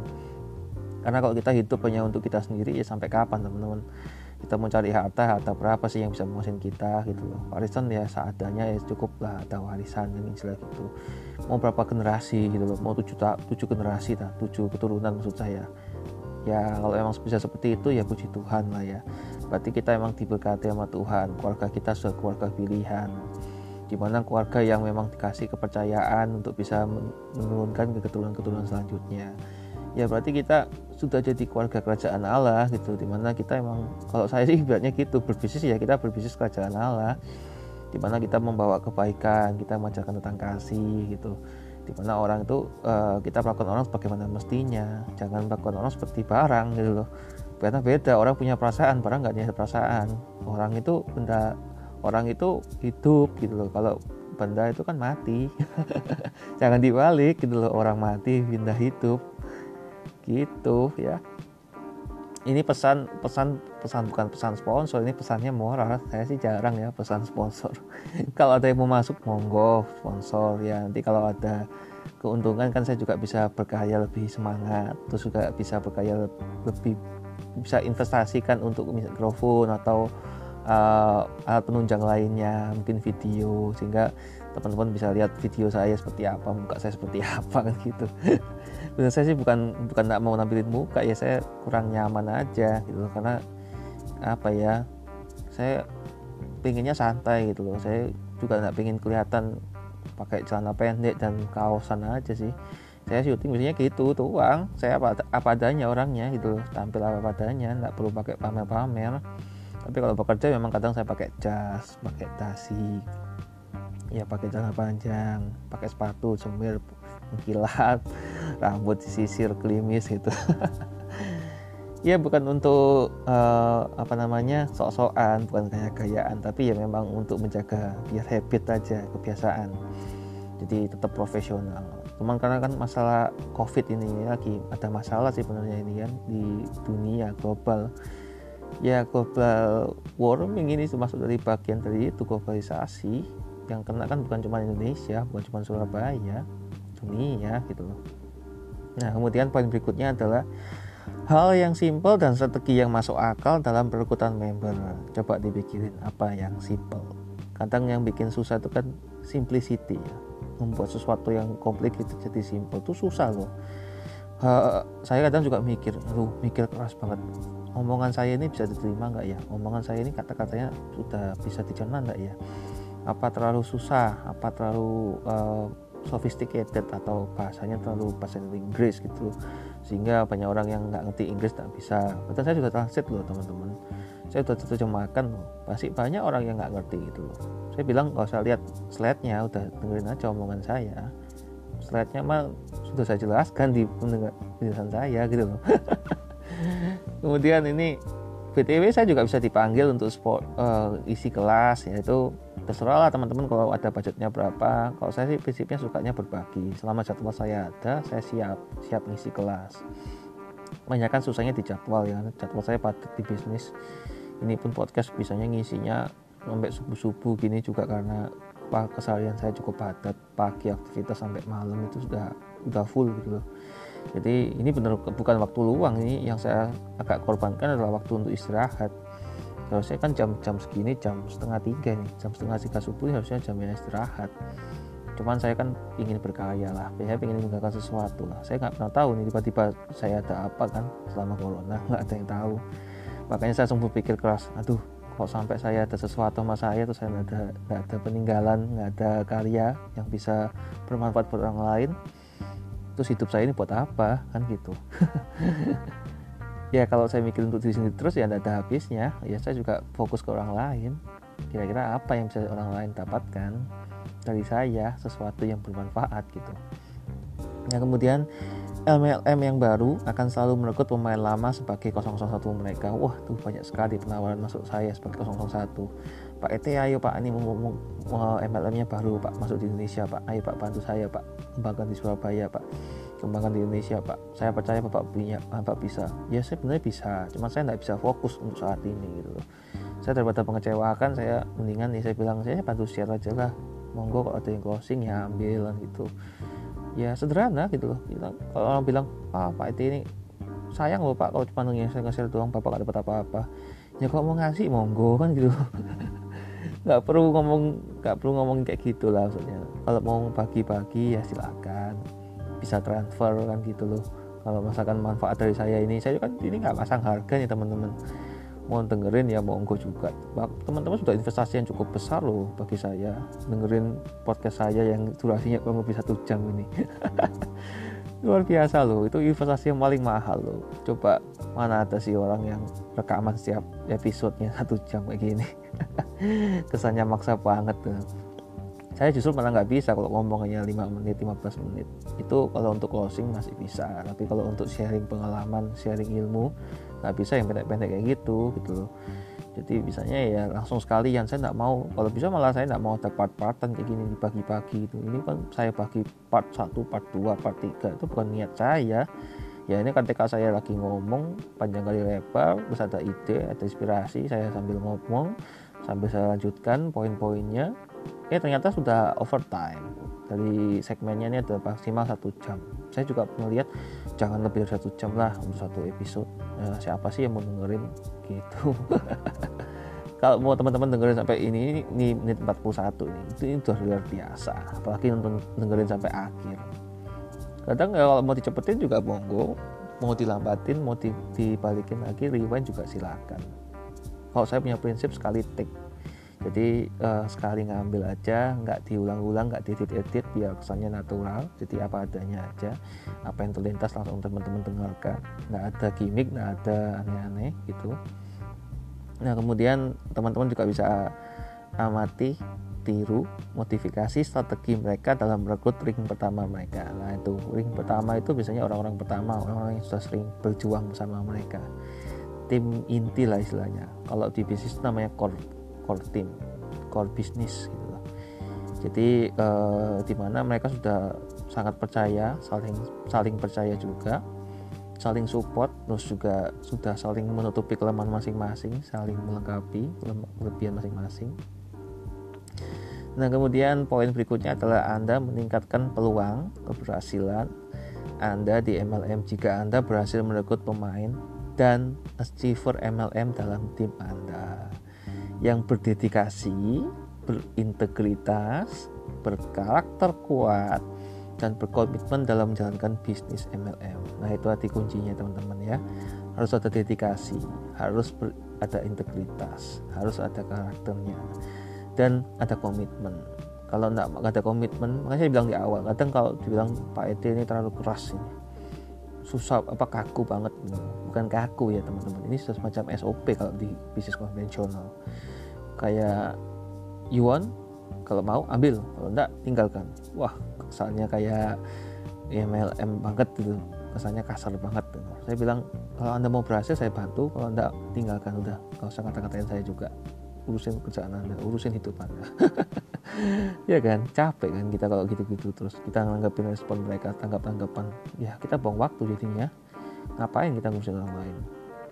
S1: Karena kalau kita hidup hanya untuk kita sendiri ya sampai kapan teman-teman? Kita mau cari harta harta berapa sih yang bisa memuasin kita gitu loh. Warisan ya seadanya ya cukup lah ada warisan yang istilah gitu. Mau berapa generasi gitu loh. Mau tujuh tujuh generasi lah tujuh keturunan maksud saya ya kalau emang bisa seperti itu ya puji Tuhan lah ya. Berarti kita emang diberkati sama Tuhan. Keluarga kita sudah keluarga pilihan. Di mana keluarga yang memang dikasih kepercayaan untuk bisa menurunkan ke keturunan-keturunan selanjutnya. Ya berarti kita sudah jadi keluarga kerajaan Allah gitu. Di mana kita emang kalau saya sih ibaratnya gitu berbisnis ya kita berbisnis kerajaan Allah. Di mana kita membawa kebaikan kita mengajarkan tentang kasih gitu di mana orang itu uh, kita melakukan orang sebagaimana mestinya. Jangan melakukan orang seperti barang gitu loh. Karena beda orang punya perasaan barang nggak punya perasaan. Orang itu benda orang itu hidup gitu loh. Kalau benda itu kan mati. Jangan dibalik gitu loh. Orang mati benda hidup. Gitu ya. Ini pesan pesan pesan bukan pesan sponsor. Ini pesannya moral saya sih jarang ya pesan sponsor. Kalau ada yang mau masuk monggo sponsor. Ya nanti kalau ada keuntungan kan saya juga bisa berkarya lebih semangat terus juga bisa berkarya lebih bisa investasikan untuk mikrofon atau uh, alat penunjang lainnya mungkin video sehingga teman-teman bisa lihat video saya seperti apa muka saya seperti apa kan gitu. Benar saya sih bukan bukan nggak mau nampilin muka ya saya kurang nyaman aja gitu karena apa ya saya pinginnya santai gitu loh. Saya juga nggak pingin kelihatan pakai celana pendek dan kaosan aja sih. Saya syuting biasanya gitu uang saya apa apa adanya orangnya gitu loh. Tampil apa adanya nggak perlu pakai pamer-pamer. Tapi kalau bekerja memang kadang saya pakai jas pakai dasi ya pakai celana panjang pakai sepatu semir mengkilat rambut disisir klimis gitu ya bukan untuk uh, apa namanya sok-sokan bukan kayak gayaan tapi ya memang untuk menjaga biar habit aja kebiasaan. Jadi tetap profesional. Cuman karena kan masalah covid ini lagi ada masalah sih sebenarnya ini kan di dunia global. Ya global warming ini termasuk dari bagian dari itu globalisasi. Yang kena kan bukan cuma Indonesia bukan cuma Surabaya dunia gitu loh. Nah kemudian poin berikutnya adalah hal yang simple dan strategi yang masuk akal dalam perekrutan member. Coba dipikirin apa yang simple kadang yang bikin susah itu kan simplicity ya. Membuat sesuatu yang complicated jadi simple itu susah loh. Uh, saya kadang juga mikir aduh mikir keras banget. Omongan saya ini bisa diterima nggak ya? Omongan saya ini kata-katanya sudah bisa dicerna nggak ya? Apa terlalu susah? Apa terlalu uh, sophisticated? Atau bahasanya terlalu bahasa Inggris gitu sehingga banyak orang yang nggak ngerti Inggris tak bisa. Betul saya juga translate loh teman-teman. Saya sudah terjemahkan loh. Pasti banyak orang yang nggak ngerti gitu loh. Saya bilang nggak usah lihat slide-nya udah dengerin aja omongan saya. Slide-nya mah sudah saya jelaskan di penjelasan saya gitu loh. Kemudian ini BTW saya juga bisa dipanggil untuk sport uh, isi kelas yaitu terserah lah teman-teman kalau ada budgetnya berapa. Kalau saya sih prinsipnya sukanya berbagi. Selama jadwal saya ada saya siap siap ngisi kelas. Banyak kan susahnya di jadwal ya. Jadwal saya padat di bisnis. Ini pun podcast bisanya ngisinya sampai subuh-subuh gini juga karena keseharian saya cukup padat. Pagi aktivitas sampai malam itu sudah udah full gitu loh. Jadi ini benar bukan waktu luang ini. Yang saya agak korbankan adalah waktu untuk istirahat harusnya kan jam-jam segini jam setengah tiga nih. Jam setengah tiga subuh harusnya jamnya istirahat. Cuman saya kan ingin berkarya lah. Saya ingin meninggalkan sesuatu lah. Saya nggak pernah tahu nih tiba-tiba saya ada apa kan selama corona nggak ada yang tahu. Makanya saya sempat pikir keras aduh kok sampai saya ada sesuatu sama saya terus saya nggak ada nggak ada peninggalan nggak ada karya yang bisa bermanfaat buat orang lain? Terus hidup saya ini buat apa? Kan gitu ya kalau saya mikir untuk diri sendiri terus ya tidak ada habisnya ya saya juga fokus ke orang lain kira-kira apa yang bisa orang lain dapatkan dari saya sesuatu yang bermanfaat gitu ya kemudian MLM yang baru akan selalu merekrut pemain lama sebagai 001 mereka. Wah, tuh banyak sekali penawaran masuk saya sebagai 001. Pak ET, ayo Pak, ini mau, MLM-nya baru Pak masuk di Indonesia Pak. Ayo Pak bantu saya Pak, kembangkan di Surabaya Pak. Kembangkan di Indonesia Pak. Saya percaya Bapak punya, Bapak bisa. Ya saya sebenarnya bisa, cuma saya nggak bisa fokus untuk saat ini gitu loh. Saya daripada mengecewakan, saya mendingan nih saya bilang saya bantu share aja lah. Monggo kalau ada yang closing ya ambil gitu ya sederhana gitu loh kalau orang bilang ah Pak IT ini sayang loh pak kalau cuma nge-share nge-share doang bapak gak dapat apa-apa ya kalau mau ngasih monggo kan gitu nggak perlu ngomong nggak perlu ngomong kayak gitu lah maksudnya kalau mau bagi-bagi ya silakan bisa transfer kan gitu loh. Kalau misalkan manfaat dari saya ini saya kan ini nggak pasang harga nih teman-teman. Mau dengerin ya monggo juga. Teman-teman sudah investasi yang cukup besar loh bagi saya. Dengerin podcast saya yang durasinya kurang lebih satu jam ini. Luar biasa loh itu investasi yang paling mahal loh. Coba mana ada sih orang yang rekaman setiap episodenya satu jam kayak gini. Kesannya maksa banget tuh saya justru malah nggak bisa kalau ngomong hanya 5 menit 15 menit. Itu kalau untuk closing masih bisa tapi kalau untuk sharing pengalaman sharing ilmu nggak bisa yang pendek-pendek kayak gitu gitu loh. Jadi bisanya ya langsung sekalian saya nggak mau. Kalau bisa malah saya nggak mau ada part-partan kayak gini dibagi-bagi itu ini kan saya bagi part 1 part 2 part 3 itu bukan niat saya. Ya ini ketika saya lagi ngomong panjang kali lebar terus ada ide ada inspirasi saya sambil ngomong sambil saya lanjutkan poin-poinnya ya ternyata sudah overtime. Dari segmennya ini ada maksimal satu jam. Saya juga melihat jangan lebih dari satu jam lah untuk satu episode. Nah, siapa sih yang mau dengerin? Gitu. Kalau mau teman-teman dengerin sampai ini ini menit 41 ini itu, itu sudah luar biasa. Apalagi nonton dengerin sampai akhir. Kadang ya kalau mau dicepetin juga monggo. Mau dilambatin mau dibalikin lagi rewind juga silakan. Kalau saya punya prinsip sekali take jadi uh, sekali ngambil aja nggak diulang-ulang nggak diedit-edit biar kesannya natural jadi apa adanya aja. Apa yang terlintas langsung teman-teman dengarkan. Nggak ada gimmick nggak ada aneh-aneh gitu. Nah kemudian teman-teman juga bisa amati tiru modifikasi strategi mereka dalam merekrut ring pertama mereka. Nah itu ring pertama itu biasanya orang-orang pertama orang-orang yang sudah sering berjuang bersama mereka. Tim inti lah istilahnya. Kalau di bisnis namanya core core team core business gitu loh jadi eh, di mana mereka sudah sangat percaya saling saling percaya juga saling support terus juga sudah saling menutupi kelemahan masing-masing saling melengkapi kelebihan masing-masing. Nah kemudian poin berikutnya adalah anda meningkatkan peluang keberhasilan anda di MLM jika anda berhasil merekrut pemain dan achiever MLM dalam tim anda yang berdedikasi, berintegritas, berkarakter kuat, dan berkomitmen dalam menjalankan bisnis MLM. Nah itu arti kuncinya teman-teman ya. Harus ada dedikasi, harus ada integritas, harus ada karakternya, dan ada komitmen. Kalau enggak ada komitmen, makanya saya bilang di awal, kadang kalau dibilang Pak Ede ini terlalu keras ini, susah apa kaku banget, bukan kaku ya teman-teman. Ini semacam SOP kalau di bisnis konvensional. Kayak Yuan kalau mau ambil. Kalau enggak tinggalkan. Wah kesannya kayak MLM banget gitu. Kesannya kasar banget saya bilang kalau anda mau berhasil saya bantu. Kalau enggak tinggalkan. Udah kalau usah kata-katain saya juga urusin kerjaan anda urusin hidup anda. Ya kan? Capek kan kita kalau gitu-gitu terus. Kita nanggapin respon mereka tanggap-tanggapan. Ya kita buang waktu jadinya. Ngapain kita ngurusin orang lain?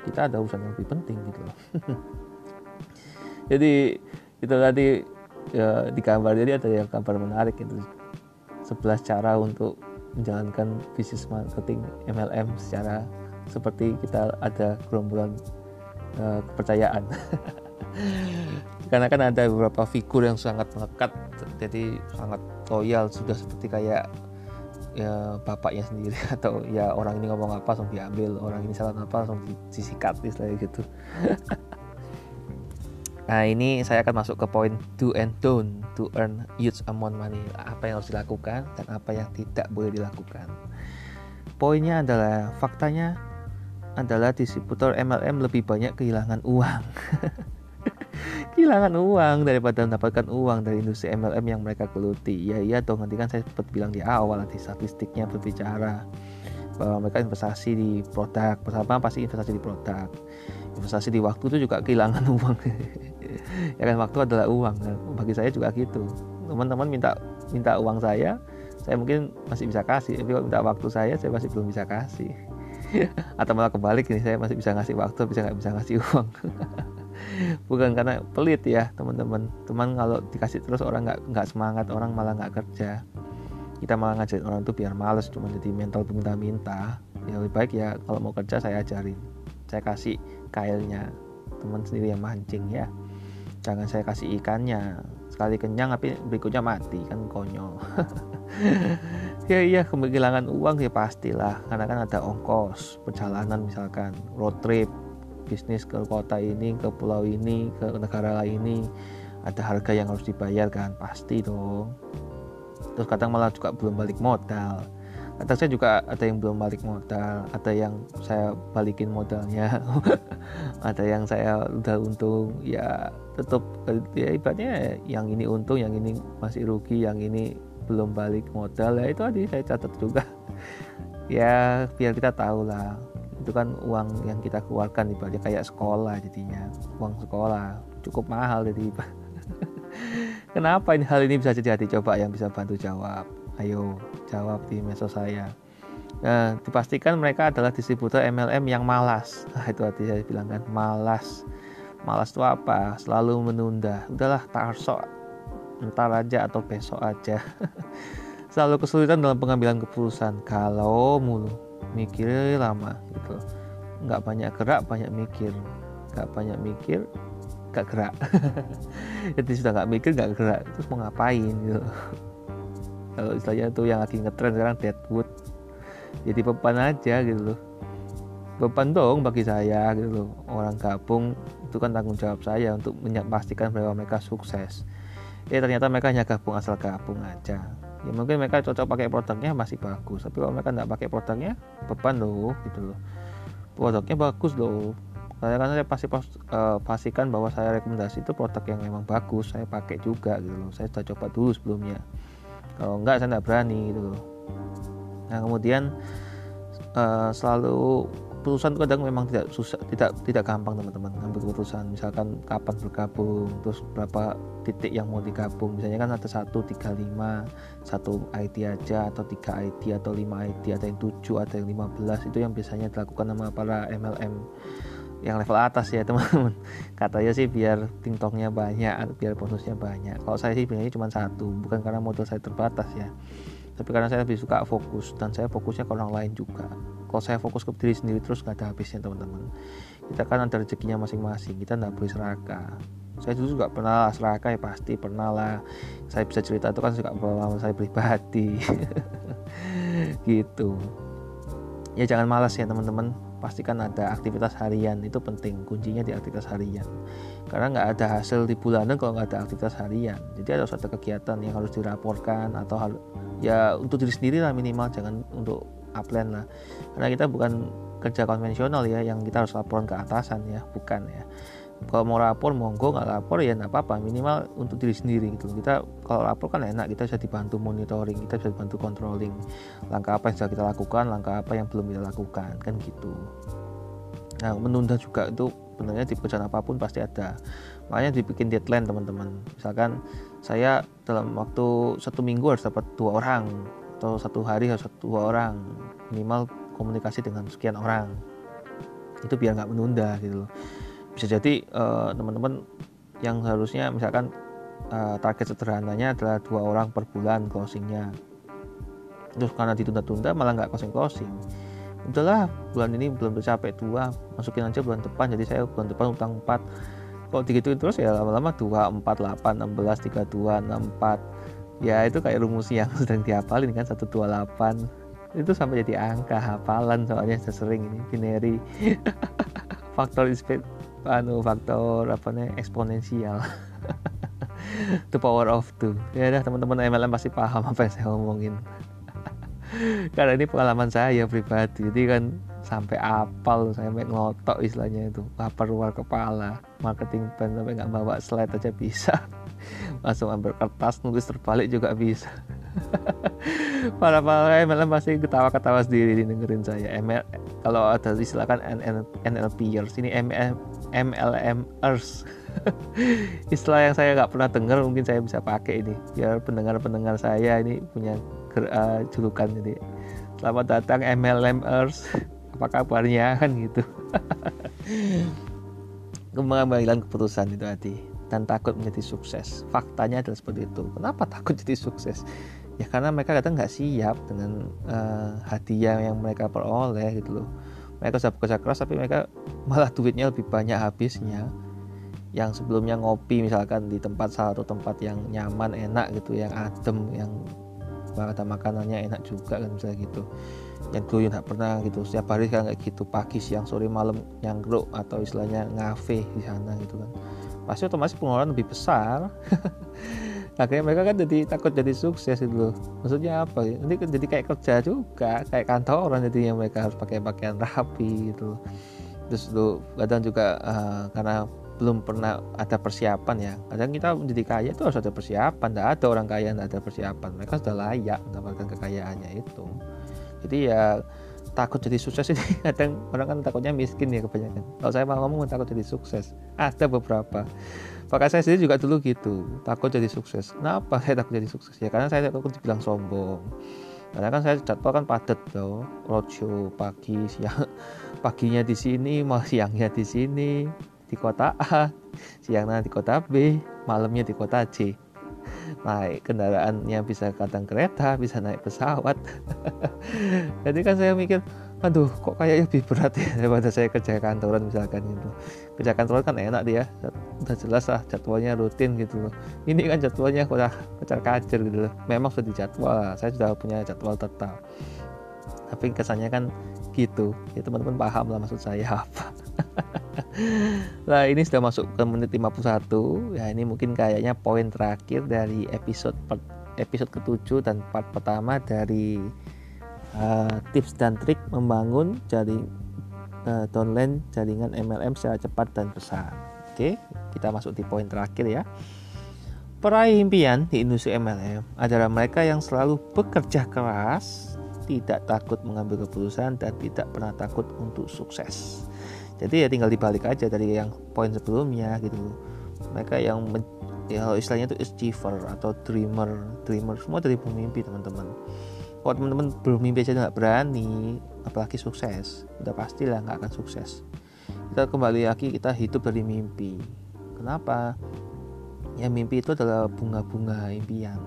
S1: Kita ada urusan yang lebih penting gitu loh. Jadi itu tadi ya, di kabar jadi ada yang kabar menarik itu. 11 cara untuk menjalankan bisnis marketing MLM secara seperti kita ada gerombolan uh, kepercayaan karena kan ada beberapa figur yang sangat melekat jadi sangat loyal sudah seperti kayak ya bapaknya sendiri atau ya orang ini ngomong apa langsung diambil orang ini salah apa langsung disikat istilahnya gitu Nah ini saya akan masuk ke poin do and don't to earn huge amount money. Apa yang harus dilakukan dan apa yang tidak boleh dilakukan. Poinnya adalah faktanya adalah distributor MLM lebih banyak kehilangan uang. kehilangan uang daripada mendapatkan uang dari industri MLM yang mereka geluti. Ya iya dong nanti kan saya sempat bilang di awal nanti statistiknya berbicara bahwa mereka investasi di produk pertama pasti investasi di produk. Investasi di waktu itu juga kehilangan uang. Ya kan waktu adalah uang. Nah, bagi saya juga gitu. Teman-teman minta minta uang saya saya mungkin masih bisa kasih. Tapi kalau minta waktu saya saya masih belum bisa kasih. Atau malah kebalik ini saya masih bisa ngasih waktu bisa nggak bisa ngasih uang bukan karena pelit ya teman-teman. Teman kalau dikasih terus orang nggak nggak semangat orang malah nggak kerja. Kita malah ngajarin orang itu biar males cuma jadi mental peminta-minta. Ya lebih baik ya kalau mau kerja saya ajarin. Saya kasih kailnya. Teman sendiri yang mancing ya. Jangan saya kasih ikannya. Sekali kenyang tapi berikutnya mati. Kan konyol. Ya iya kehilangan uang ya pastilah. Karena kan ada ongkos perjalanan misalkan road trip bisnis ke kota ini ke pulau ini ke negara ini ada harga yang harus dibayar kan? Pasti dong. Terus kadang malah juga belum balik modal. Kadang saya juga ada yang belum balik modal ada yang saya balikin modalnya. Ada yang saya udah untung ya tetap ya ibaratnya yang ini untung yang ini masih rugi yang ini belum balik modal. Ya itu tadi saya catat juga. Ya biar kita tahu lah itu kan uang yang kita keluarkan ibaratnya kayak sekolah jadinya uang sekolah cukup mahal jadi Kenapa ini hal ini bisa terjadi? Coba yang bisa bantu jawab. Ayo jawab di medsos saya. Nah, dipastikan mereka adalah distributor MLM yang malas. Nah, itu tadi saya bilang kan, malas. Malas itu apa? Selalu menunda. Udahlah, tarsok. Ntar aja atau besok aja. Selalu kesulitan dalam pengambilan keputusan. Kalau mulu mikir lama gitu. Nggak banyak gerak, banyak mikir. Nggak banyak mikir, gak gerak. Jadi sudah nggak mikir nggak gerak. Terus mau ngapain gitu? Kalau istilahnya tuh yang lagi ngetren sekarang deadwood. Jadi beban aja gitu loh. Beban dong bagi saya gitu loh. Orang gabung itu kan tanggung jawab saya untuk memastikan bahwa mereka sukses. Ya ternyata mereka hanya gabung asal gabung aja ya mungkin mereka cocok pakai produknya masih bagus. Tapi kalau mereka nggak pakai produknya beban loh gitu loh. Produknya bagus loh. Saya kan saya pasti uh, pastikan bahwa saya rekomendasi itu produk yang memang bagus saya pakai juga gitu loh. Saya sudah coba dulu sebelumnya. Kalau enggak saya tidak berani gitu loh. Nah kemudian uh, selalu keputusan kadang memang tidak susah tidak tidak gampang teman-teman. Ambil keputusan misalkan kapan bergabung terus berapa titik yang mau digabung. Misalnya kan ada satu tiga lima satu IT aja atau tiga IT atau lima IT ada yang tujuh ada yang lima belas. Itu yang biasanya dilakukan sama para MLM yang level atas ya teman-teman. Katanya sih biar tingtongnya banyak biar bonusnya banyak. Kalau saya sih biasanya cuma satu bukan karena modal saya terbatas ya tapi karena saya lebih suka fokus dan saya fokusnya ke orang lain juga. Kalau saya fokus ke diri sendiri terus nggak ada habisnya teman-teman. Kita kan ada rezekinya masing-masing kita nggak boleh serakah saya dulu juga pernah serakah ya pasti pernah lah. Saya bisa cerita itu kan juga pengalaman saya pribadi. Gitu. Ya jangan malas ya teman-teman pastikan ada aktivitas harian itu penting kuncinya di aktivitas harian. Karena nggak ada hasil di bulanan kalau nggak ada aktivitas harian. Jadi ada suatu kegiatan yang harus dilaporkan atau hal ya untuk diri sendiri lah minimal jangan untuk upline lah. Karena kita bukan kerja konvensional ya yang kita harus laporan ke atasan ya bukan ya kalau mau lapor monggo. Nggak lapor ya nggak apa-apa. Minimal untuk diri sendiri gitu kita kalau lapor kan enak. Kita bisa dibantu monitoring. Kita bisa dibantu controlling langkah apa yang sudah kita lakukan langkah apa yang belum kita lakukan. Kan gitu. Nah menunda juga itu sebenarnya di pekerjaan apa pun pasti ada. Makanya dibikin deadline teman-teman. Misalkan saya dalam waktu satu minggu harus dapat dua orang atau satu hari harus dua orang. Minimal komunikasi dengan sekian orang. Itu biar nggak menunda gitu loh bisa jadi uh, teman-teman yang harusnya misalkan uh, target sederhananya adalah dua orang per bulan closingnya. Terus karena ditunda-tunda malah nggak closing closing. Udahlah bulan ini belum tercapai dua masukin aja bulan depan. Jadi saya bulan depan utang 4 kalau digituin terus ya lama-lama 2, 4, 8, 16, 32, 64 ya itu kayak rumus yang sedang dihafalin kan 128 itu sampai jadi angka hafalan soalnya saya sering ini binary. Faktor anu faktor apa nih eksponensial. The power of two. Ya dah teman-teman MLM pasti paham apa yang saya ngomongin karena ini pengalaman saya pribadi. Jadi kan sampai apal sampai ngotok istilahnya itu. Lapar luar kepala. Marketing plan sampai nggak bawa slide aja bisa. Langsung ambil kertas nulis terbalik juga bisa. Para para MLM pasti ketawa-ketawa sendiri dengerin saya. ML kalau ada istilahkan NL, NLPers ini ML, MLMers istilah yang saya nggak pernah dengar mungkin saya bisa pakai ini biar pendengar-pendengar saya ini punya uh, julukan jadi selamat datang MLMers apa kabarnya? Kan gitu. Pengambilan keputusan itu tadi dan takut menjadi sukses. Faktanya adalah seperti itu. Kenapa takut jadi sukses? Ya karena mereka kadang nggak siap dengan uh, hadiah yang mereka peroleh gitu loh mereka sudah bekerja keras tapi mereka malah duitnya lebih banyak habisnya. Yang sebelumnya ngopi misalkan di tempat salah satu tempat yang nyaman enak gitu yang adem yang ada makanannya enak juga kan misalnya gitu. Yang dulu nggak pernah gitu. Setiap hari kan kayak gitu pagi siang sore malam nyangkruk atau istilahnya ngafe di sana gitu kan. Pasti otomatis pengeluaran lebih besar akhirnya mereka kan jadi takut jadi sukses itu loh. Maksudnya apa ya? Kan jadi kayak kerja juga kayak kantoran jadi yang mereka harus pakai pakaian rapi gitu terus lo kadang juga uh, karena belum pernah ada persiapan ya kadang kita menjadi kaya itu harus ada persiapan. Tidak ada orang kaya tidak ada persiapan. Mereka sudah layak mendapatkan kekayaannya itu. Jadi ya takut jadi sukses ini kadang orang kan takutnya miskin ya kebanyakan. Kalau saya mau ngomong takut jadi sukses. Ada beberapa Maka saya sendiri juga dulu gitu. Takut jadi sukses. Kenapa saya takut jadi sukses? Ya karena saya takut dibilang sombong. Karena kan saya jadwal kan padat loh roadshow pagi siang. Paginya di sini mau siangnya di sini. Di kota A siangnya di kota B malamnya di kota C. Naik kendaraan yang bisa kadang kereta bisa naik pesawat. Jadi kan saya mikir aduh kok kayaknya lebih berat ya daripada saya kerja kantoran misalkan gitu. Kerja kantoran kan enak dia udah jelas lah jadwalnya rutin gitu loh. Ini kan jadwalnya udah kecar kacir gitu loh. Memang sudah dijadwal saya sudah punya jadwal tetap. Tapi kesannya kan gitu. Ya teman-teman paham lah maksud saya apa. Nah ini sudah masuk ke menit 51 ya ini mungkin kayaknya poin terakhir dari episode episode ketujuh dan part pertama dari uh, tips dan trik membangun jaring uh, downline jaringan MLM secara cepat dan besar. Oke kita masuk di poin terakhir ya. Peraih impian di industri MLM adalah mereka yang selalu bekerja keras, tidak takut mengambil keputusan, dan tidak pernah takut untuk sukses. Jadi ya tinggal dibalik aja dari yang poin sebelumnya gitu. Mereka yang ya istilahnya itu achiever atau dreamer dreamer semua dari pemimpi teman-teman kalau teman-teman belum mimpi aja nggak berani apalagi sukses udah pastilah nggak akan sukses. Kita kembali lagi kita hidup dari mimpi. Kenapa? Ya mimpi itu adalah bunga-bunga impian.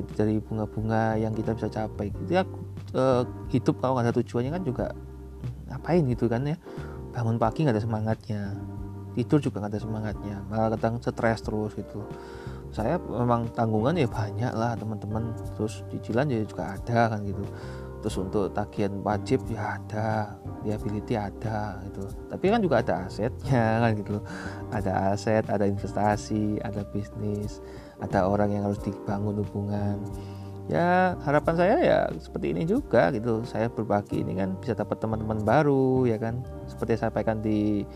S1: Itu dari bunga-bunga yang kita bisa capai. Kita uh, hidup kalau nggak ada tujuannya kan juga ngapain gitu kan ya? Bangun pagi nggak ada semangatnya. Tidur juga nggak ada semangatnya. Malah kadang stres terus gitu saya memang tanggungan ya banyak lah teman-teman. Terus cicilan ya juga ada kan gitu. Terus untuk tagihan wajib ya ada liability ada gitu. Tapi kan juga ada asetnya kan gitu. Ada aset ada investasi ada bisnis ada orang yang harus dibangun hubungan. Ya harapan saya ya seperti ini juga gitu. Saya berbagi ini kan bisa dapat teman-teman baru ya kan. Seperti saya sampaikan di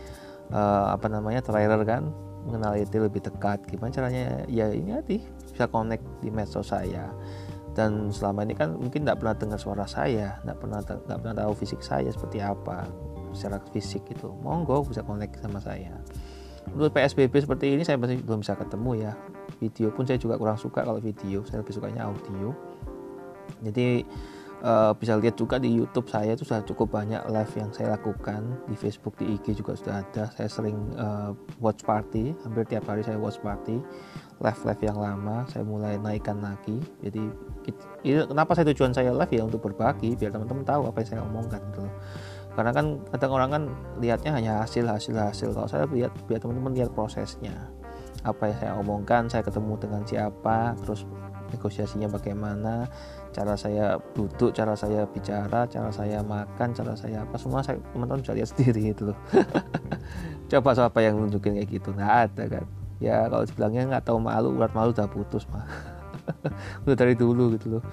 S1: uh, apa namanya trailer kan mengenal itu lebih dekat. Gimana caranya? Ya ini nanti bisa connect di medsos saya. Dan selama ini kan mungkin tidak pernah dengar suara saya tidak pernah nggak pernah tahu fisik saya seperti apa secara fisik itu monggo bisa connect sama saya. Menurut PSBB seperti ini saya masih belum bisa ketemu ya. Video pun saya juga kurang suka kalau video saya lebih sukanya audio. Jadi uh, bisa lihat juga di YouTube saya itu sudah cukup banyak live yang saya lakukan. Di Facebook di IG juga sudah ada. Saya sering uh, watch party. Hampir tiap hari saya watch party. Live live yang lama saya mulai naikkan lagi. Jadi itu kenapa saya tujuan saya live? Ya untuk berbagi biar teman-teman tahu apa yang saya omongkan gitu karena kan kadang orang kan lihatnya hanya hasil hasil hasil. Kalau saya lihat biar teman-teman lihat prosesnya. Apa yang saya omongkan saya ketemu dengan siapa terus negosiasinya bagaimana cara saya duduk cara saya bicara cara saya makan cara saya apa semua saya teman-teman bisa lihat sendiri itu loh. Coba siapa yang nunjukin kayak gitu? Nggak ada kan? Ya kalau dibilangnya nggak tahu malu urat malu udah putus mah udah dari dulu gitu loh.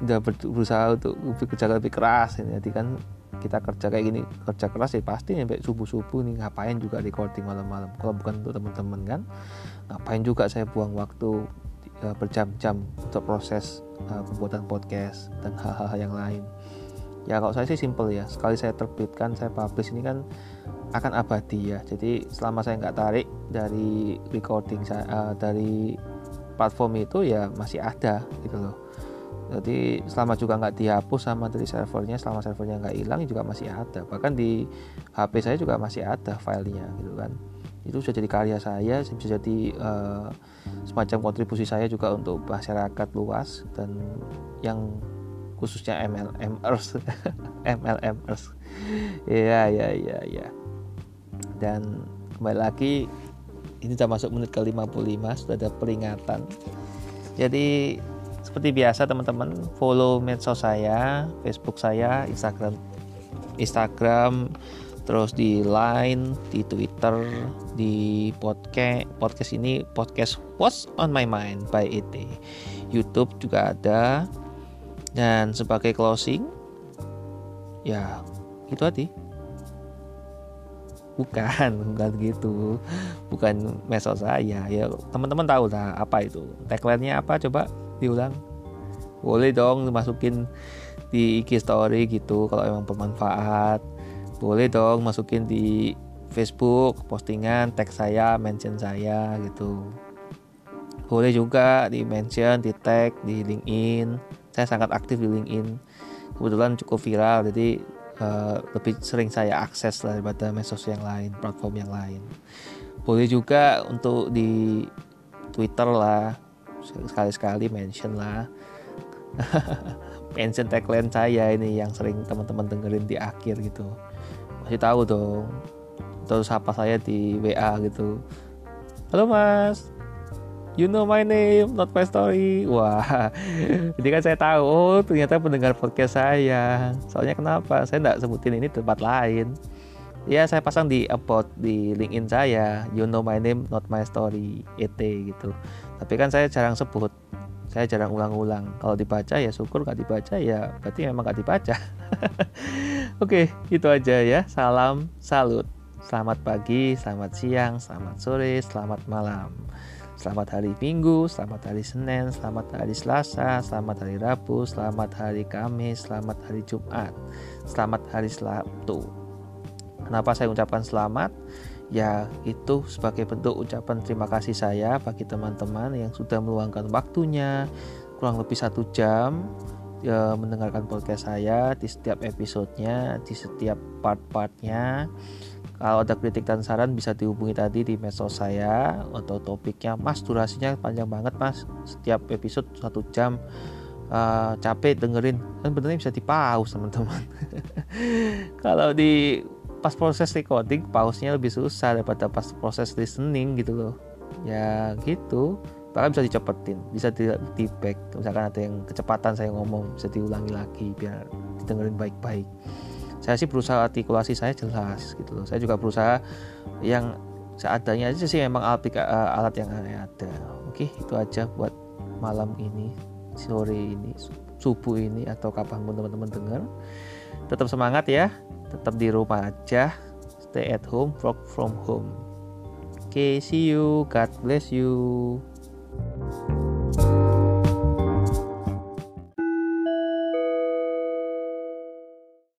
S1: Udah berusaha untuk kerja lebih keras ini. Jadi kan kita kerja kayak gini kerja keras ya pasti sampai subuh subuh nih ngapain juga recording malam-malam. Kalau bukan untuk teman-teman kan ngapain juga saya buang waktu uh, berjam-jam untuk proses uh, pembuatan podcast dan hal-hal yang lain. Ya kalau saya sih simple ya. Sekali saya terbitkan saya publish ini kan akan abadi ya. Jadi selama saya nggak tarik dari recording saya uh, dari platform itu ya masih ada gitu loh. Jadi selama juga nggak dihapus sama dari servernya selama servernya nggak hilang juga masih ada. Bahkan di HP saya juga masih ada filenya gitu kan itu bisa jadi karya saya bisa jadi uh, semacam kontribusi saya juga untuk masyarakat luas dan yang khususnya MLMers MLMers ya ya ya ya dan kembali lagi ini sudah masuk menit ke 55 sudah ada peringatan. Jadi seperti biasa teman-teman follow medsos saya Facebook saya Instagram Instagram terus di Line di Twitter di podcast podcast ini podcast What's on My Mind by ET YouTube juga ada. Dan sebagai closing ya itu tadi bukan bukan gitu. Bukan mesos saya. Ya teman-teman tahu lah apa itu. Tagline-nya apa coba diulang. Boleh dong masukin di IG story gitu kalau emang bermanfaat boleh dong masukin di Facebook postingan tag saya mention saya gitu. Boleh juga di mention di tag di LinkedIn. Saya sangat aktif di LinkedIn. Kebetulan cukup viral jadi uh, lebih sering saya akses daripada medsos yang lain platform yang lain. Boleh juga untuk di Twitter lah sekali-sekali mention lah. Mention tagline saya ini yang sering teman-teman dengerin di akhir gitu masih tahu dong terus sapa saya di WA gitu. Halo mas. You know my name not my story. Wah. Jadi kan saya tahu oh ternyata pendengar podcast saya. Soalnya kenapa? Saya tidak sebutin ini tempat lain. Ya saya pasang di about di linkin saya you know my name not my story et gitu. Tapi kan saya jarang sebut saya jarang ulang-ulang. Kalau dibaca ya syukur nggak dibaca ya berarti memang nggak dibaca. Oke itu aja ya. Salam salut. Selamat pagi selamat siang selamat sore selamat malam. Selamat hari Minggu, selamat hari Senin, selamat hari Selasa, selamat hari Rabu, selamat hari Kamis, selamat hari Jumat, selamat hari Sabtu. Kenapa saya ucapkan selamat? Ya itu sebagai bentuk ucapan terima kasih saya bagi teman-teman yang sudah meluangkan waktunya kurang lebih satu jam ya, mendengarkan podcast saya di setiap episodenya di setiap part-partnya. Kalau ada kritik dan saran bisa dihubungi tadi di medsos saya atau topiknya. Mas durasinya panjang banget mas. Setiap episode satu jam. Uh, capek dengerin. Kan benernya bisa dipause teman-teman. Kalau di pas proses recording pausnya lebih susah daripada pas proses listening gitu loh. Ya gitu. Bahkan bisa dicepetin bisa di, di back. Misalkan ada yang kecepatan saya ngomong bisa diulangi lagi biar didengerin baik-baik. Saya sih berusaha artikulasi saya jelas gitu loh. Saya juga berusaha yang seadanya aja sih memang alat, eh, alat yang ada. Oke itu aja buat malam ini sore ini subuh ini atau kapan pun teman-teman dengar tetap semangat ya tetap di rumah aja. Stay at home work from home. Oke okay, see you. God bless you thank you.